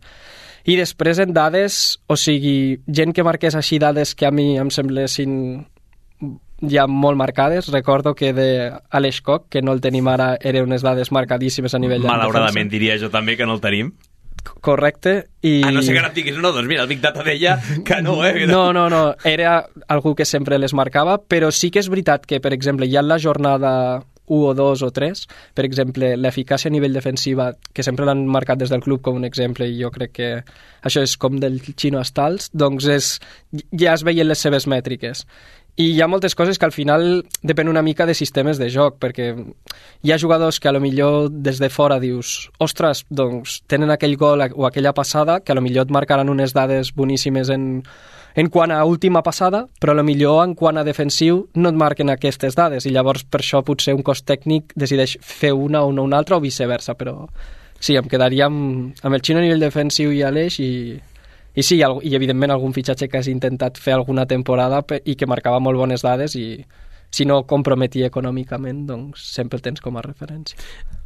Speaker 8: I després en dades, o sigui, gent que marqués així dades que a mi em semblessin ja molt marcades. Recordo que de Aleix Koch, que no el tenim ara, eren unes dades marcadíssimes a nivell de
Speaker 1: Malauradament diria jo també que no el tenim.
Speaker 8: Correcte. I...
Speaker 1: A no sé que ara diguis, no, doncs mira, el Big Data deia que no, eh?
Speaker 8: No, no, no, era algú que sempre les marcava, però sí que és veritat que, per exemple, ja en la jornada 1 o 2 o 3, per exemple, l'eficàcia a nivell defensiva, que sempre l'han marcat des del club com un exemple, i jo crec que això és com del xino Stals, doncs és, ja es veien les seves mètriques. I hi ha moltes coses que al final depèn una mica de sistemes de joc, perquè hi ha jugadors que a lo millor des de fora dius ostres, doncs tenen aquell gol o aquella passada que a lo millor et marcaran unes dades boníssimes en, en quant a última passada, però a lo millor en quant a defensiu no et marquen aquestes dades i llavors per això potser un cos tècnic decideix fer una o no una altra o viceversa, però sí, em quedaria amb, amb el xino a nivell defensiu i a l'eix i, i sí, i evidentment algun fitxatge que has intentat fer alguna temporada i que marcava molt bones dades i si no comprometia econòmicament, doncs sempre el tens com a referència.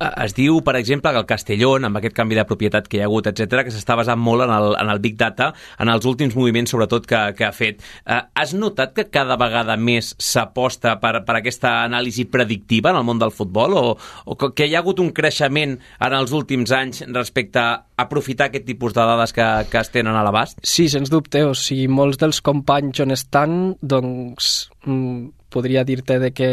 Speaker 1: Es diu, per exemple, que el Castellón, amb aquest canvi de propietat que hi ha hagut, etc, que s'està basant molt en el, en el Big Data, en els últims moviments, sobretot, que, que ha fet. Eh, has notat que cada vegada més s'aposta per, per aquesta anàlisi predictiva en el món del futbol o, o que hi ha hagut un creixement en els últims anys respecte a aprofitar aquest tipus de dades que, que es tenen a l'abast?
Speaker 8: Sí, sens dubte. O sigui, molts dels companys on estan, doncs, mm, podria dir-te de que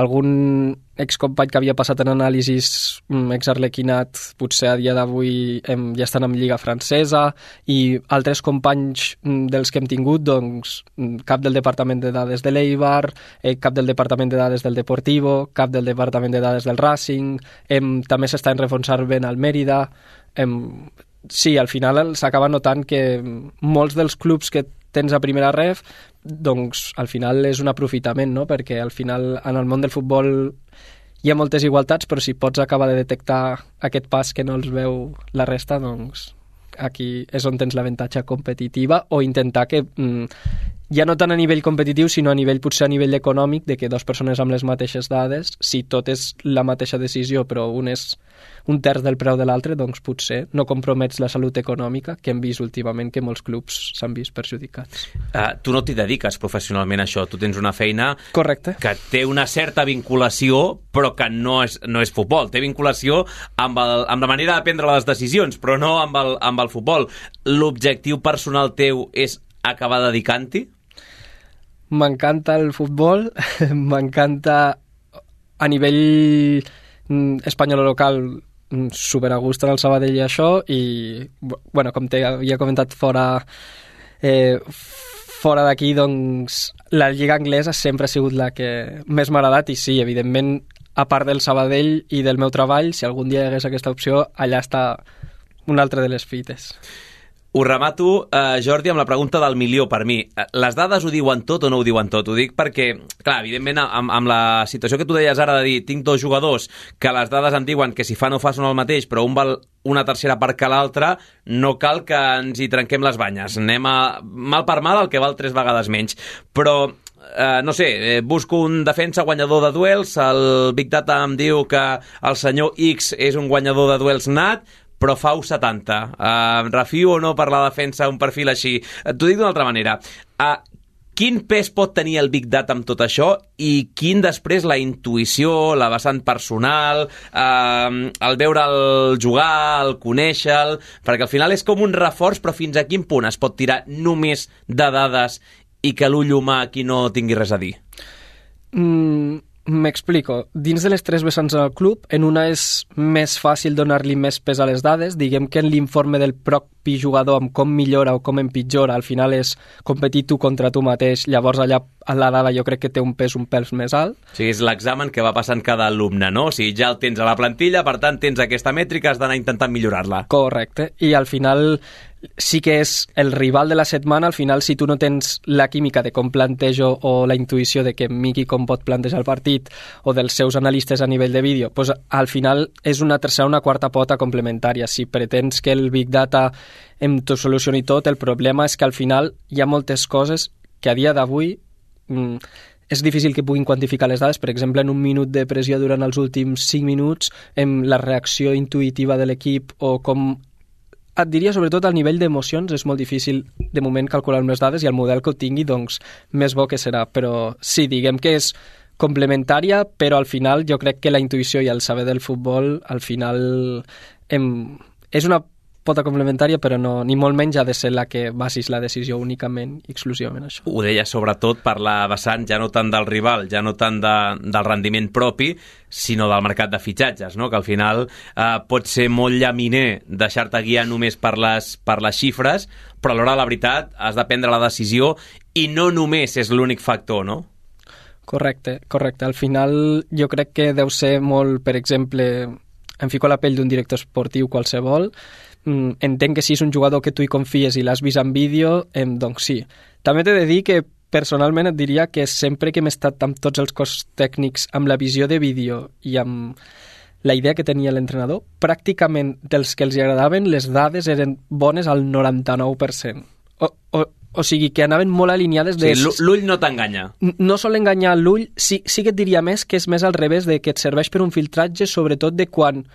Speaker 8: algun excompany que havia passat en anàlisis mm, exarlequinat potser a dia d'avui ja estan en Lliga Francesa i altres companys mm, dels que hem tingut doncs cap del Departament de Dades de l'Eibar, eh, cap del Departament de Dades del Deportivo, cap del Departament de Dades del Racing, em, també s'estan reforçant ben al Mèrida, em, sí, al final s'acaba notant que molts dels clubs que tens a primera ref, doncs al final és un aprofitament, no? perquè al final en el món del futbol hi ha moltes igualtats, però si pots acabar de detectar aquest pas que no els veu la resta, doncs aquí és on tens l'avantatge competitiva o intentar que mm, ja no tant a nivell competitiu, sinó a nivell potser a nivell econòmic, de que dues persones amb les mateixes dades, si tot és la mateixa decisió, però un és un terç del preu de l'altre, doncs potser no compromets la salut econòmica, que hem vist últimament que molts clubs s'han vist perjudicats.
Speaker 1: Uh, tu no t'hi dediques professionalment a això, tu tens una feina
Speaker 8: Correcte.
Speaker 1: que té una certa vinculació, però que no és, no és futbol. Té vinculació amb, el, amb la manera de prendre les decisions, però no amb el, amb el futbol. L'objectiu personal teu és acabar dedicant-hi?
Speaker 8: M'encanta el futbol, m'encanta a nivell mm, espanyol local mm, super a gust en el Sabadell i això i, bu- bueno, com t'he havia comentat fora eh, fora d'aquí, doncs la lliga anglesa sempre ha sigut la que més m'ha agradat i sí, evidentment a part del Sabadell i del meu treball, si algun dia hi hagués aquesta opció, allà està una altra de les fites.
Speaker 1: Ho remato, eh, Jordi, amb la pregunta del milió per mi. Eh, Les dades ho diuen tot o no ho diuen tot? Ho dic perquè, clar, evidentment, amb, amb la situació que tu deies ara de dir tinc dos jugadors que les dades em diuen que si fan o fa són el mateix, però un val una tercera part que l'altre, no cal que ens hi trenquem les banyes. Anem a mal per mal el que val tres vegades menys. Però eh, no sé, eh, busco un defensa guanyador de duels, el Big Data em diu que el senyor X és un guanyador de duels nat, però fa 70. Uh, refio o no per la defensa un perfil així? Uh, T'ho dic d'una altra manera. Uh, quin pes pot tenir el Big Data amb tot això i quin després la intuïció, la vessant personal, eh, el veure'l jugar, el conèixer-lo, perquè al final és com un reforç, però fins a quin punt es pot tirar només de dades i que l'ull humà aquí no tingui res a dir?
Speaker 8: Mm, M'explico. Dins de les tres vessants del club, en una és més fàcil donar-li més pes a les dades. Diguem que en l'informe del propi jugador amb com millora o com empitjora, al final és competir tu contra tu mateix, llavors allà a la dada jo crec que té un pes un pèl més alt.
Speaker 1: O sigui, és l'examen que va passant cada alumne, no? O sigui, ja el tens a la plantilla, per tant, tens aquesta mètrica, has d'anar intentant millorar-la.
Speaker 8: Correcte. I al final sí que és el rival de la setmana, al final si tu no tens la química de com plantejo o la intuïció de que Miki com pot plantejar el partit o dels seus analistes a nivell de vídeo, pues al final és una tercera o una quarta pota complementària. Si pretens que el Big Data em t'ho solucioni tot, el problema és que al final hi ha moltes coses que a dia d'avui mm, és difícil que puguin quantificar les dades. Per exemple, en un minut de pressió durant els últims 5 minuts, en la reacció intuïtiva de l'equip o com et diria sobretot al nivell d'emocions és molt difícil de moment calcular les dades i el model que ho tingui doncs més bo que serà. Però sí, diguem que és complementària però al final jo crec que la intuïció i el saber del futbol al final em, és una pota complementària però no, ni molt menys ha de ser la que basis la decisió únicament i exclusivament això.
Speaker 1: Ho deia sobretot per la vessant ja no tant del rival, ja no tant de, del rendiment propi, sinó del mercat de fitxatges, no? que al final eh, pot ser molt llaminer deixar-te guiar només per les, per les xifres, però alhora la veritat has de prendre la decisió i no només és l'únic factor, no?
Speaker 8: Correcte, correcte. Al final jo crec que deu ser molt, per exemple, em fico a la pell d'un director esportiu qualsevol, mm, entenc que si és un jugador que tu hi confies i l'has vist en vídeo, em, doncs sí. També t'he de dir que personalment et diria que sempre que hem estat amb tots els cos tècnics, amb la visió de vídeo i amb la idea que tenia l'entrenador, pràcticament dels que els agradaven, les dades eren bones al 99%. O, o, o sigui, que anaven molt alineades de...
Speaker 1: l'u- l'ull no t'enganya.
Speaker 8: No sol enganyar l'ull, sí, sí que et diria més que és més al revés, de que et serveix per un filtratge, sobretot de quan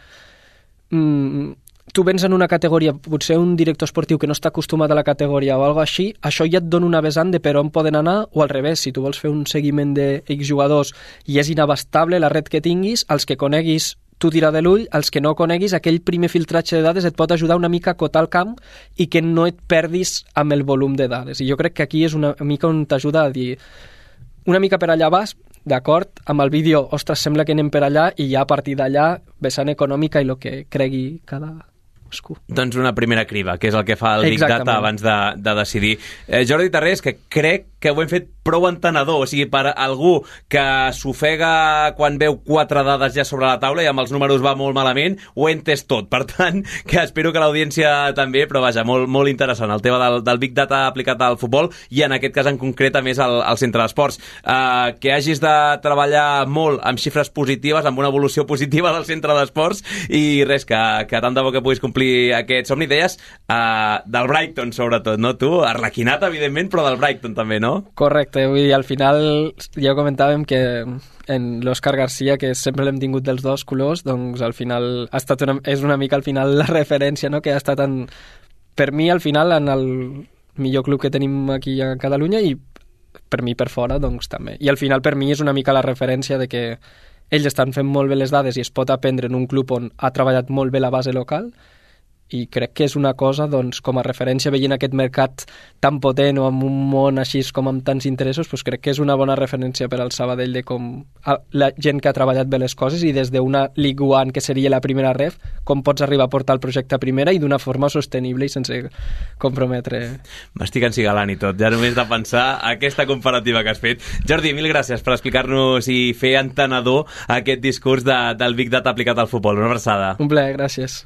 Speaker 8: mm, tu vens en una categoria, potser un director esportiu que no està acostumat a la categoria o alguna així, això ja et dona una vessant de per on poden anar, o al revés, si tu vols fer un seguiment de X jugadors i és inabastable la red que tinguis, els que coneguis tu tira de l'ull, els que no coneguis, aquell primer filtratge de dades et pot ajudar una mica a acotar el camp i que no et perdis amb el volum de dades. I jo crec que aquí és una mica on t'ajuda a dir una mica per allà vas, d'acord, amb el vídeo, ostres, sembla que anem per allà i ja a partir d'allà, vessant econòmica i el que cregui cada cadascú.
Speaker 1: Doncs una primera criba, que és el que fa el Big Data
Speaker 8: Exactament.
Speaker 1: abans de, de decidir. Eh, Jordi Tarrés, que crec que ho hem fet prou entenedor, o sigui, per algú que s'ofega quan veu quatre dades ja sobre la taula i amb els números va molt malament, ho he entès tot. Per tant, que espero que l'audiència també, però vaja, molt, molt interessant el tema del, del Big Data aplicat al futbol i en aquest cas en concret a més al, al centre d'esports. Eh, que hagis de treballar molt amb xifres positives, amb una evolució positiva del centre d'esports i res, que, que tant de bo que puguis complir aquest somni. Deies uh, del Brighton, sobretot, no? Tu, arlequinat, evidentment, però del Brighton també, no?
Speaker 8: Correcte, vull dir, al final ja comentàvem que en l'Òscar Garcia, que sempre l'hem tingut dels dos colors, doncs al final ha estat una, és una mica al final la referència no? que ha estat en, per mi al final en el millor club que tenim aquí a Catalunya i per mi per fora doncs també. I al final per mi és una mica la referència de que ells estan fent molt bé les dades i es pot aprendre en un club on ha treballat molt bé la base local i crec que és una cosa, doncs, com a referència veient aquest mercat tan potent o amb un món així com amb tants interessos, doncs crec que és una bona referència per al Sabadell de com la gent que ha treballat bé les coses i des d'una League One, que seria la primera ref, com pots arribar a portar el projecte a primera i d'una forma sostenible i sense comprometre.
Speaker 1: M'estic encigalant i tot, ja només de pensar aquesta comparativa que has fet. Jordi, mil gràcies per explicar-nos i fer entenedor aquest discurs de, del Big Data aplicat al futbol. Una abraçada.
Speaker 8: Un plaer, gràcies.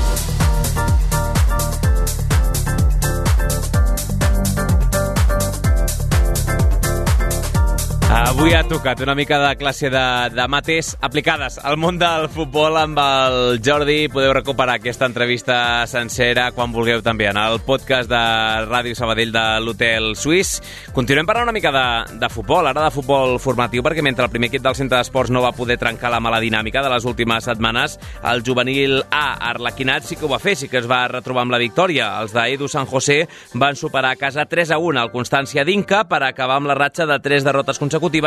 Speaker 1: Avui ha tocat una mica de classe de, de mates aplicades al món del futbol amb el Jordi. Podeu recuperar aquesta entrevista sencera quan vulgueu també en el podcast de Ràdio Sabadell de l'Hotel Suís. Continuem parlant una mica de, de futbol, ara de futbol formatiu, perquè mentre el primer equip del centre d'esports no va poder trencar la mala dinàmica de les últimes setmanes, el juvenil A, Arlequinat, sí que ho va fer, sí que es va retrobar amb la victòria. Els d'Edu San José van superar a casa 3 a 1 al Constància d'Inca per acabar amb la ratxa de 3 derrotes consecutives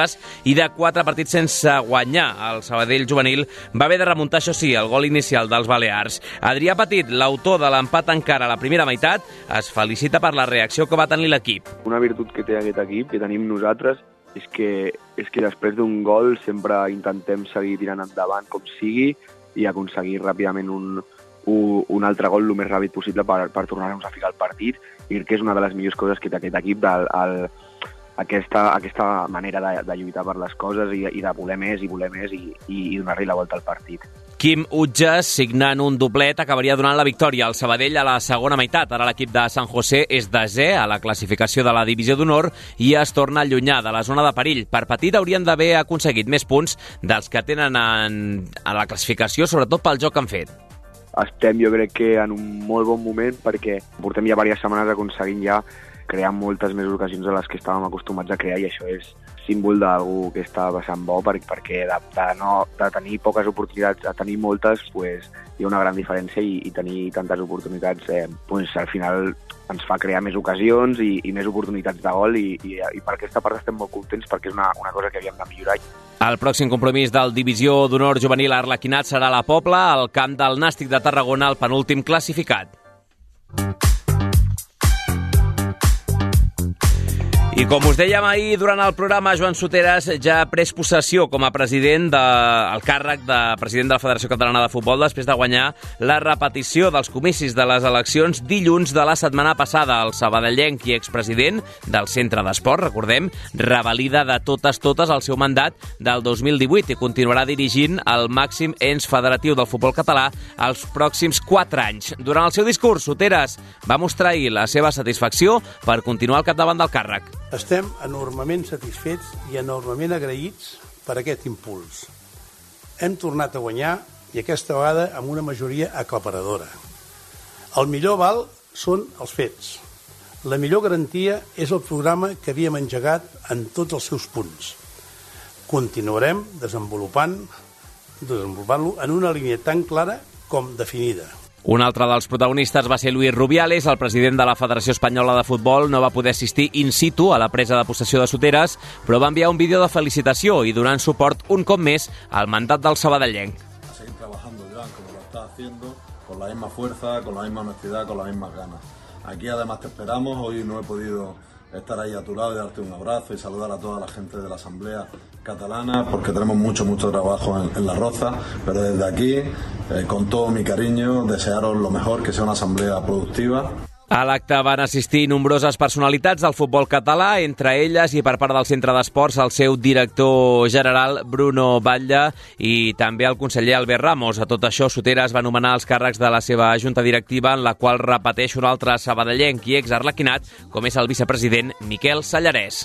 Speaker 1: i de 4 partits sense guanyar. El Sabadell juvenil va haver de remuntar, això sí, el gol inicial dels Balears. Adrià Petit, l'autor de l'empat encara a la primera meitat, es felicita per la reacció que va tenir l'equip.
Speaker 9: Una virtut que té aquest equip, que tenim nosaltres, és que, és que després d'un gol sempre intentem seguir tirant endavant com sigui i aconseguir ràpidament un, un, un altre gol el més ràpid possible per, per tornar-nos a ficar al partit i crec que és una de les millors coses que té aquest equip del, el, aquesta, aquesta manera de, de lluitar per les coses i, i de voler més i voler més i, i, i donar-li la volta al partit.
Speaker 1: Quim Utges, signant un doblet, acabaria donant la victòria al Sabadell a la segona meitat. Ara l'equip de San José és desè a la classificació de la divisió d'honor i es torna a allunyar de la zona de perill. Per petit haurien d'haver aconseguit més punts dels que tenen en, en la classificació, sobretot pel joc que han fet.
Speaker 9: Estem, jo crec que en un molt bon moment perquè portem ja diverses setmanes aconseguint ja crear moltes més ocasions de les que estàvem acostumats a crear i això és símbol d'algú que està passant bo perquè, perquè de, de, no, de tenir poques oportunitats a tenir moltes pues, hi ha una gran diferència i, i tenir tantes oportunitats eh, pues, al final ens fa crear més ocasions i, i més oportunitats de gol i, i, i per aquesta part estem molt contents perquè és una, una cosa que havíem de millorar.
Speaker 1: El pròxim compromís del Divisió d'Honor Juvenil Arlequinat serà la Pobla, al camp del Nàstic de Tarragona, el penúltim classificat. I com us dèiem ahir durant el programa, Joan Soteres ja ha pres possessió com a president del de, càrrec de president de la Federació Catalana de Futbol després de guanyar la repetició dels comicis de les eleccions dilluns de la setmana passada. El sabadellenc i expresident del Centre d'Esport, recordem, revalida de totes totes el seu mandat del 2018 i continuarà dirigint el màxim ens federatiu del futbol català els pròxims 4 anys. Durant el seu discurs, Soteres va mostrar ahir la seva satisfacció per continuar al capdavant del càrrec.
Speaker 10: Estem enormement satisfets i enormement agraïts per aquest impuls. Hem tornat a guanyar i aquesta vegada amb una majoria aclaparadora. El millor val són els fets. La millor garantia és el programa que havíem engegat en tots els seus punts. Continuarem desenvolupant desenvolupant-lo en una línia tan clara com definida.
Speaker 1: Un altre dels protagonistes va ser Luis Rubiales, el president de la Federació Espanyola de Futbol. No va poder assistir in situ a la presa de possessió de Soteres, però va enviar un vídeo de felicitació i donant suport un cop més al mandat del sabadellenc.
Speaker 11: Seguir trabajando, Joan, como lo está haciendo, con la misma fuerza, con la misma honestidad, con las mismas ganas. Aquí además te esperamos, hoy no he podido estar ahí a tu lado darte un abrazo y saludar a toda la gente de la Asamblea Catalana porque tenemos mucho, mucho trabajo en, en La Roza, pero desde aquí, eh, con todo mi cariño, desearos lo mejor, que sea una asamblea productiva.
Speaker 1: A l'acte van assistir nombroses personalitats del futbol català, entre elles i per part del Centre d'Esports el seu director general Bruno Batlle i també el conseller Albert Ramos. A tot això, Soteres va nomenar els càrrecs de la seva junta directiva en la qual repeteix un altre sabadellenc i ex-arlequinat, com és el vicepresident Miquel Sallarès.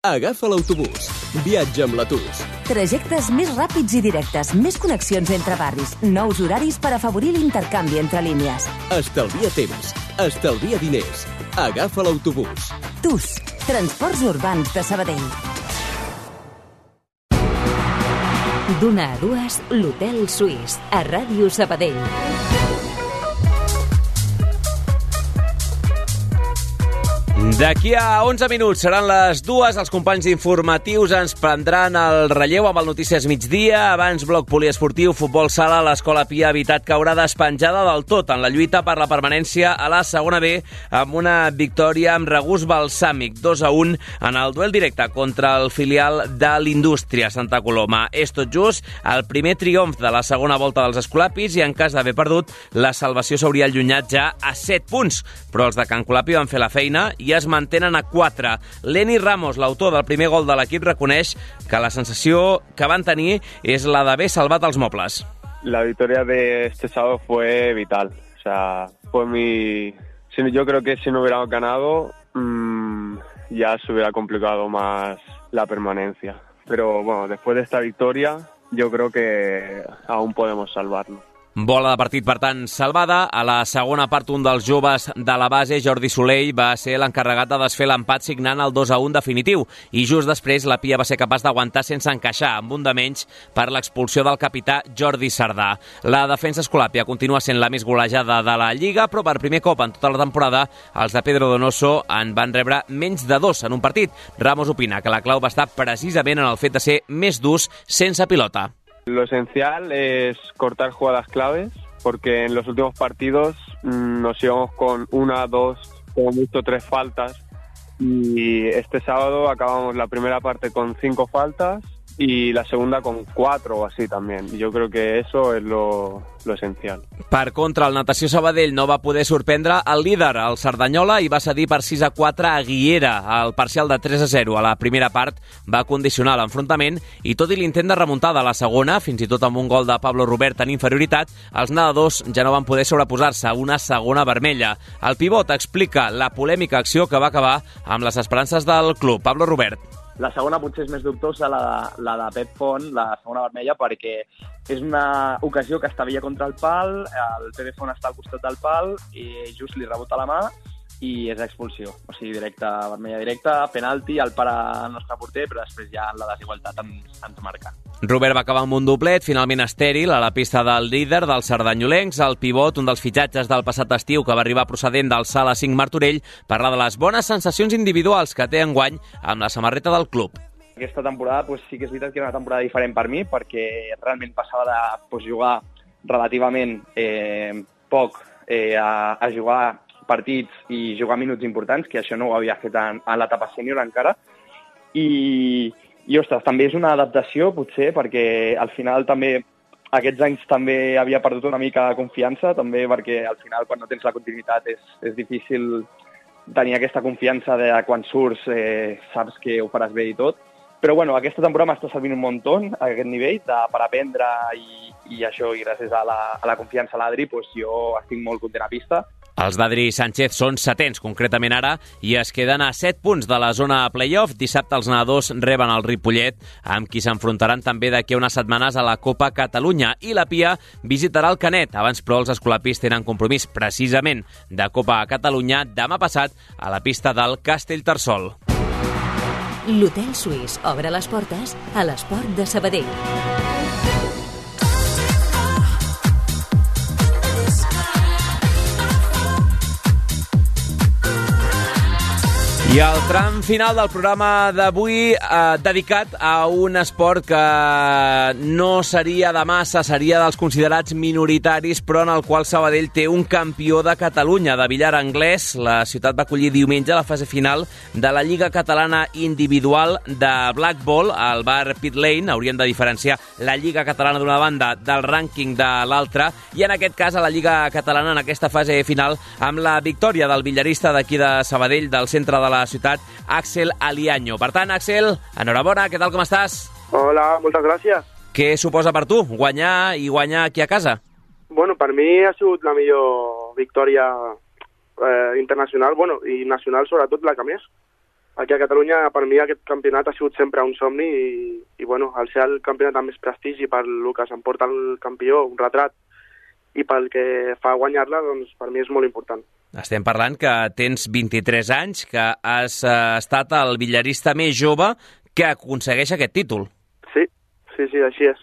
Speaker 12: Agafa l'autobús. Viatja amb l'Atus.
Speaker 13: Trajectes més ràpids i directes, més connexions entre barris, nous horaris per afavorir l'intercanvi entre línies.
Speaker 12: Estalvia temps. Estalvia diners. Agafa l'autobús.
Speaker 13: TUS, Transports Urbans de Sabadell.
Speaker 2: D'una a dues, l'Hotel Suís, a Ràdio Sabadell.
Speaker 1: D'aquí a 11 minuts seran les dues. Els companys informatius ens prendran el relleu amb el Notícies Migdia. Abans, bloc poliesportiu, futbol sala. L'Escola Pia ha evitat caure despenjada del tot en la lluita per la permanència a la segona B amb una victòria amb regust balsàmic 2 a 1 en el duel directe contra el filial de l'Indústria Santa Coloma. És tot just el primer triomf de la segona volta dels escolapis i en cas d'haver perdut, la salvació s'hauria allunyat ja a 7 punts. Però els de Can Colapi van fer la feina i es mantenen a 4. Leni Ramos, l'autor del primer gol de l'equip, reconeix que la sensació que van tenir és la d'haver salvat els mobles.
Speaker 14: La victoria de este sábado fue vital. O sea, fue mi... Yo creo que si no hubiéramos ganado, mm, ya se hubiera complicado más la permanencia. Pero bueno, después de esta victoria, yo creo que aún podemos salvarnos.
Speaker 1: Bola de partit, per tant, salvada. A la segona part, un dels joves de la base, Jordi Soleil, va ser l'encarregat de desfer l'empat signant el 2 a 1 definitiu. I just després, la Pia va ser capaç d'aguantar sense encaixar, amb un de menys per l'expulsió del capità Jordi Sardà. La defensa escolàpia continua sent la més golejada de la Lliga, però per primer cop en tota la temporada, els de Pedro Donoso en van rebre menys de dos en un partit. Ramos opina que la clau va estar precisament en el fet de ser més durs sense pilota.
Speaker 14: Lo esencial es cortar jugadas claves, porque en los últimos partidos mm, nos íbamos con una, dos, como mucho tres faltas. Y este sábado acabamos la primera parte con cinco faltas y la segunda con cuatro o así también. Yo creo que eso es lo, lo esencial.
Speaker 1: Per contra, el Natació Sabadell no va poder sorprendre el líder, el Cerdanyola, i va cedir per 6 a 4 a Guiera. El parcial de 3 a 0 a la primera part va condicionar l'enfrontament i tot i l'intent de remuntada a la segona, fins i tot amb un gol de Pablo Robert en inferioritat, els nedadors ja no van poder sobreposar-se a una segona vermella. El pivot explica la polèmica acció que va acabar amb les esperances del club. Pablo Robert.
Speaker 15: La segona potser és més dubtosa, la de, la de Pep Font, la segona vermella, perquè és una ocasió que està Villa contra el pal, el Pep Font està al costat del pal i just li rebota la mà i és expulsió. O sigui, directa, vermella directa, penalti, el para el nostre porter, però després ja la desigualtat ens, ens marca.
Speaker 1: Robert va acabar amb un doblet, finalment estèril, a la pista del líder dels sardanyolencs. El pivot, un dels fitxatges del passat estiu que va arribar procedent del Sala 5 Martorell, parla de les bones sensacions individuals que té enguany amb la samarreta del club.
Speaker 15: Aquesta temporada pues, sí que és veritat que era una temporada diferent per mi, perquè realment passava de pues, jugar relativament eh, poc eh, a, a jugar partits i jugar minuts importants, que això no ho havia fet en, en l'etapa sènior encara. I, i, ostres, també és una adaptació, potser, perquè al final també aquests anys també havia perdut una mica de confiança, també perquè al final quan no tens la continuïtat és, és difícil tenir aquesta confiança de quan surts eh, saps que ho faràs bé i tot. Però bueno, aquesta temporada m'està servint un muntó a aquest nivell de, per aprendre i, i això, i gràcies a la, a la confiança a l'Adri, doncs jo estic molt content a pista.
Speaker 1: Els d'Adri Sánchez són setents, concretament ara, i es queden a 7 punts de la zona playoff. Dissabte els nedadors reben el Ripollet, amb qui s'enfrontaran també d'aquí unes setmanes a la Copa Catalunya. I la Pia visitarà el Canet. Abans, però, els escolapis tenen compromís precisament de Copa Catalunya demà passat a la pista del Castellterçol.
Speaker 2: L'Hotel Suís obre les portes a l'esport de Sabadell.
Speaker 1: I el tram final del programa d'avui eh, dedicat a un esport que no seria de massa, seria dels considerats minoritaris, però en el qual Sabadell té un campió de Catalunya, de billar anglès. La ciutat va acollir diumenge la fase final de la Lliga Catalana Individual de Black Ball al bar Pit Lane. Haurien de diferenciar la Lliga Catalana d'una banda del rànquing de l'altra i en aquest cas a la Lliga Catalana en aquesta fase final amb la victòria del billarista d'aquí de Sabadell, del centre de la ciutat, Axel Aliaño. Per tant, Axel, enhorabona, què tal, com estàs?
Speaker 16: Hola, moltes gràcies.
Speaker 1: Què suposa per tu guanyar i guanyar aquí a casa?
Speaker 16: Bueno, per mi ha sigut la millor victòria eh, internacional, bueno, i nacional sobretot la que més. Aquí a Catalunya, per mi, aquest campionat ha sigut sempre un somni i, i bueno, al ser el campionat amb més prestigi per el que s'emporta el campió, un retrat, i pel que fa guanyar-la, doncs per mi és molt important.
Speaker 1: Estem parlant que tens 23 anys, que has eh, estat el billarista més jove que aconsegueix aquest títol.
Speaker 16: Sí, sí, sí, així és.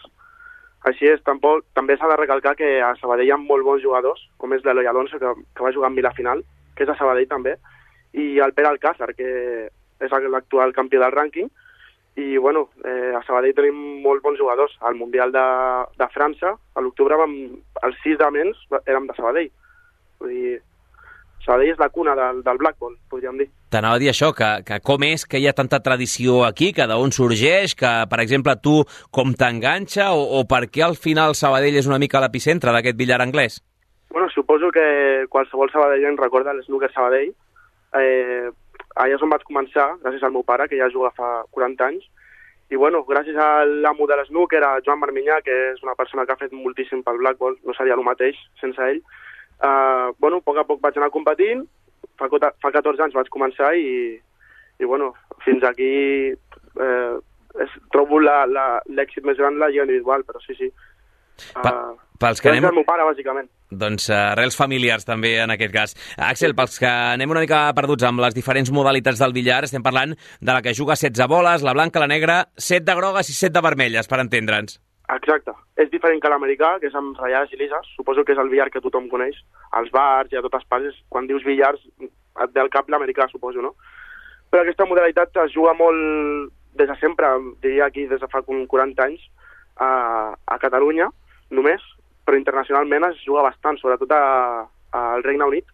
Speaker 16: Així és, tampoc, també s'ha de recalcar que a Sabadell hi ha molt bons jugadors, com és l'Eloi Alonso, que, que va jugar en la final, que és a Sabadell també, i el Pere Alcázar, que és l'actual campió del rànquing, i bueno, eh, a Sabadell tenim molt bons jugadors. Al Mundial de, de França, a l'octubre, els sis de menys érem de Sabadell. Vull dir, Sabadell és la cuna del, del Blackball, podríem dir.
Speaker 1: T'anava a dir això, que, que com és que hi ha tanta tradició aquí, que d'on sorgeix, que, per exemple, tu com t'enganxa, o, o per què al final Sabadell és una mica l'epicentre d'aquest billar anglès?
Speaker 16: Bueno, suposo que qualsevol en recorda l'Snooker Sabadell. Eh, allà és on vaig començar, gràcies al meu pare, que ja juga fa 40 anys, i bueno, gràcies a l'amo de l'Snooker, a Joan Marminyà, que és una persona que ha fet moltíssim pel Blackball, no seria el mateix sense ell, Uh, bueno, a poc a poc vaig anar competint, fa, fa 14 anys vaig començar i, i bueno, fins aquí eh, és, trobo l'èxit més gran la lliga individual, però sí, sí. Uh,
Speaker 1: pels que anem...
Speaker 16: el meu pare, bàsicament.
Speaker 1: Doncs uh, arrels familiars, també, en aquest cas. Axel, pels que anem una mica perduts amb les diferents modalitats del billar, estem parlant de la que juga 16 boles, la blanca, la negra, 7 de grogues i 7 de vermelles, per entendre'ns.
Speaker 16: Exacte. És diferent que l'americà, que és amb ratllades i lises. Suposo que és el billar que tothom coneix. Als bars i a totes parts, quan dius billars, et ve al cap l'americà, suposo, no? Però aquesta modalitat es juga molt des de sempre, diria aquí des de fa 40 anys, a, a Catalunya, només, però internacionalment es juga bastant, sobretot a, al Regne Unit,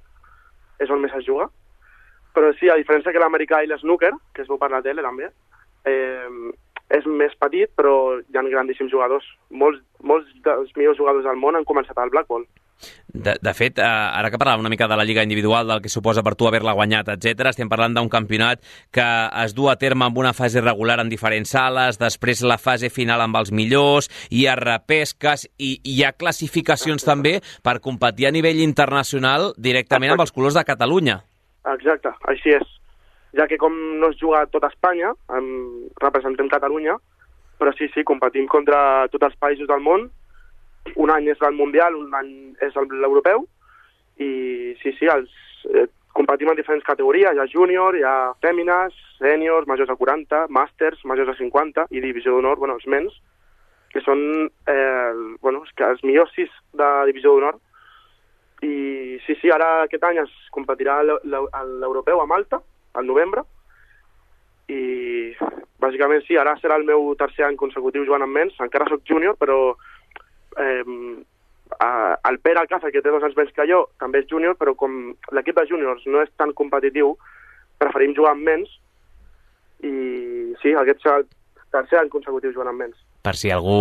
Speaker 16: és on més es juga. Però sí, a diferència que l'americà i l'snooker, que es veu per la tele també, eh, és més petit, però hi ha grandíssims jugadors. Molts, molts dels millors jugadors del món han començat al Blackball.
Speaker 1: De, de fet, eh, ara que parlàvem una mica de la lliga individual, del que suposa per tu haver-la guanyat, etc, estem parlant d'un campionat que es du a terme amb una fase regular en diferents sales, després la fase final amb els millors, hi ha repesques i hi ha classificacions també per competir a nivell internacional directament Exacte. amb els colors de Catalunya.
Speaker 16: Exacte, així és ja que com no es juga a tot Espanya, em, representem Catalunya, però sí, sí, competim contra tots els països del món. Un any és el Mundial, un any és l'Europeu, i sí, sí, els, eh, competim en diferents categories, hi ha júnior, hi ha fèmines, sèniors, majors de 40, màsters, majors de 50, i divisió d'honor, bueno, els menys, que són eh, bueno, que els millors sis de divisió d'honor. I sí, sí, ara aquest any es competirà l'europeu a Malta, al novembre, i bàsicament sí, ara serà el meu tercer any consecutiu jugant amb menys, encara sóc júnior, però eh, el Pere Alcázar, que té dos anys menys que jo, també és júnior, però com l'equip de júniors no és tan competitiu, preferim jugar amb menys, i sí, aquest serà el tercer any consecutiu jugant amb menys
Speaker 1: per si algú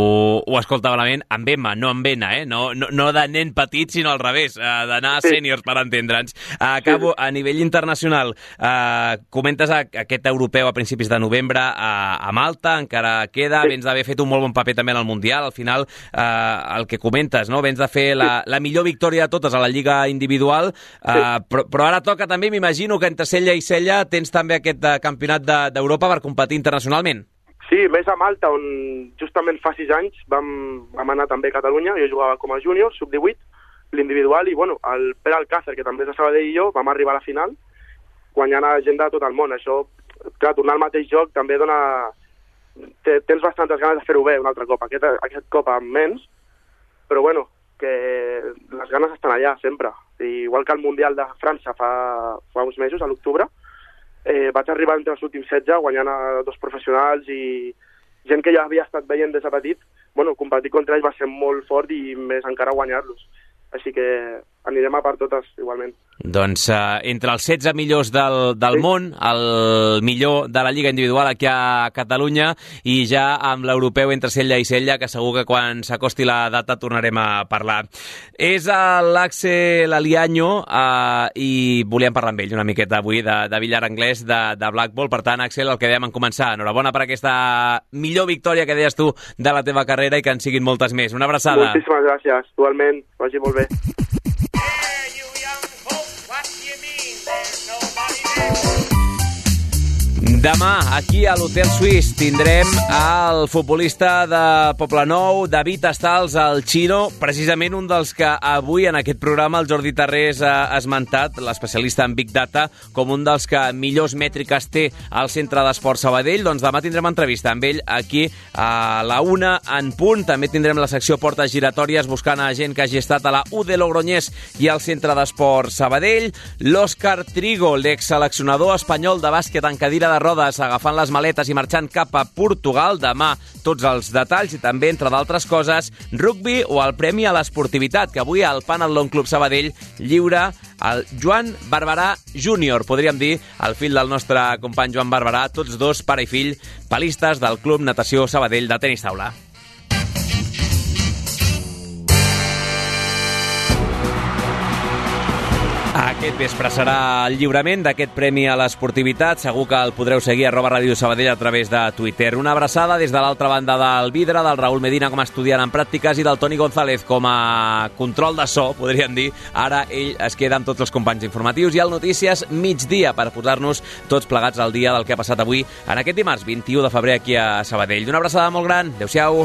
Speaker 1: ho escolta malament, amb Emma, no amb Ena, eh? no, no, no de nen petit, sinó al revés, eh, d'anar a sí. sèniors per entendre'ns. Acabo, a nivell internacional, eh, comentes a, aquest europeu a principis de novembre a, a Malta, encara queda, sí. vens d'haver fet un molt bon paper també en el Mundial, al final, eh, el que comentes, no? vens de fer la, la millor victòria de totes a la Lliga individual, eh, però, però ara toca també, m'imagino que entre Sella i Sella tens també aquest eh, campionat d'Europa de, per competir internacionalment.
Speaker 16: Sí, més a Malta, on justament fa sis anys vam, vam anar també a Catalunya, jo jugava com a júnior, sub-18, l'individual, i bueno, el Pere Alcácer, que també és de Sabadell i jo, vam arribar a la final, guanyant a gent de tot el món. Això, clar, tornar al mateix joc també dona... Tens bastantes ganes de fer-ho bé un altre cop, aquest, aquest cop amb menys, però bueno, que les ganes estan allà sempre. I igual que el Mundial de França fa, fa uns mesos, a l'octubre, eh, vaig arribar entre els últims 16 guanyant a dos professionals i gent que ja havia estat veient des de petit, bueno, competir contra ells va ser molt fort i més encara guanyar-los. Així que anirem a per totes, igualment.
Speaker 1: Doncs uh, entre els 16 millors del, del sí. món, el millor de la Lliga Individual aquí a Catalunya i ja amb l'europeu entre Sella i Sella, que segur que quan s'acosti la data tornarem a parlar. És l'Axel Alianyo uh, i volíem parlar amb ell una miqueta avui de, de billar anglès de, de Blackball. Per tant, Axel, el que dèiem en començar, enhorabona per aquesta millor victòria que deies tu de la teva carrera i que en siguin moltes més. Una abraçada.
Speaker 16: Moltíssimes gràcies, igualment. Vagi molt bé.
Speaker 1: Demà, aquí a l'Hotel Suís, tindrem el futbolista de Poblenou, David Estals, el Xino, precisament un dels que avui en aquest programa el Jordi Tarrés ha esmentat, l'especialista en Big Data, com un dels que millors mètriques té al Centre d'Esport Sabadell. Doncs demà tindrem entrevista amb ell aquí a la una en punt. També tindrem la secció Portes Giratòries buscant a gent que hagi estat a la U de Logroñés i al Centre d'Esport Sabadell. L'Òscar Trigo, l'ex-seleccionador espanyol de bàsquet en cadira de rodes rodes agafant les maletes i marxant cap a Portugal. Demà tots els detalls i també, entre d'altres coses, rugby o el Premi a l'Esportivitat, que avui al Panel Long Club Sabadell lliura el Joan Barberà Júnior, podríem dir, el fill del nostre company Joan Barberà, tots dos, pare i fill, palistes del Club Natació Sabadell de tenis taula. Aquest vespre serà el lliurament d'aquest premi a l'esportivitat. Segur que el podreu seguir a arroba Ràdio Sabadell a través de Twitter. Una abraçada des de l'altra banda del vidre, del Raül Medina com a estudiant en pràctiques i del Toni González com a control de so, podríem dir. Ara ell es queda amb tots els companys informatius i al Notícies migdia per posar-nos tots plegats al dia del que ha passat avui en aquest dimarts 21 de febrer aquí a Sabadell. Una abraçada molt gran. Adéu-siau.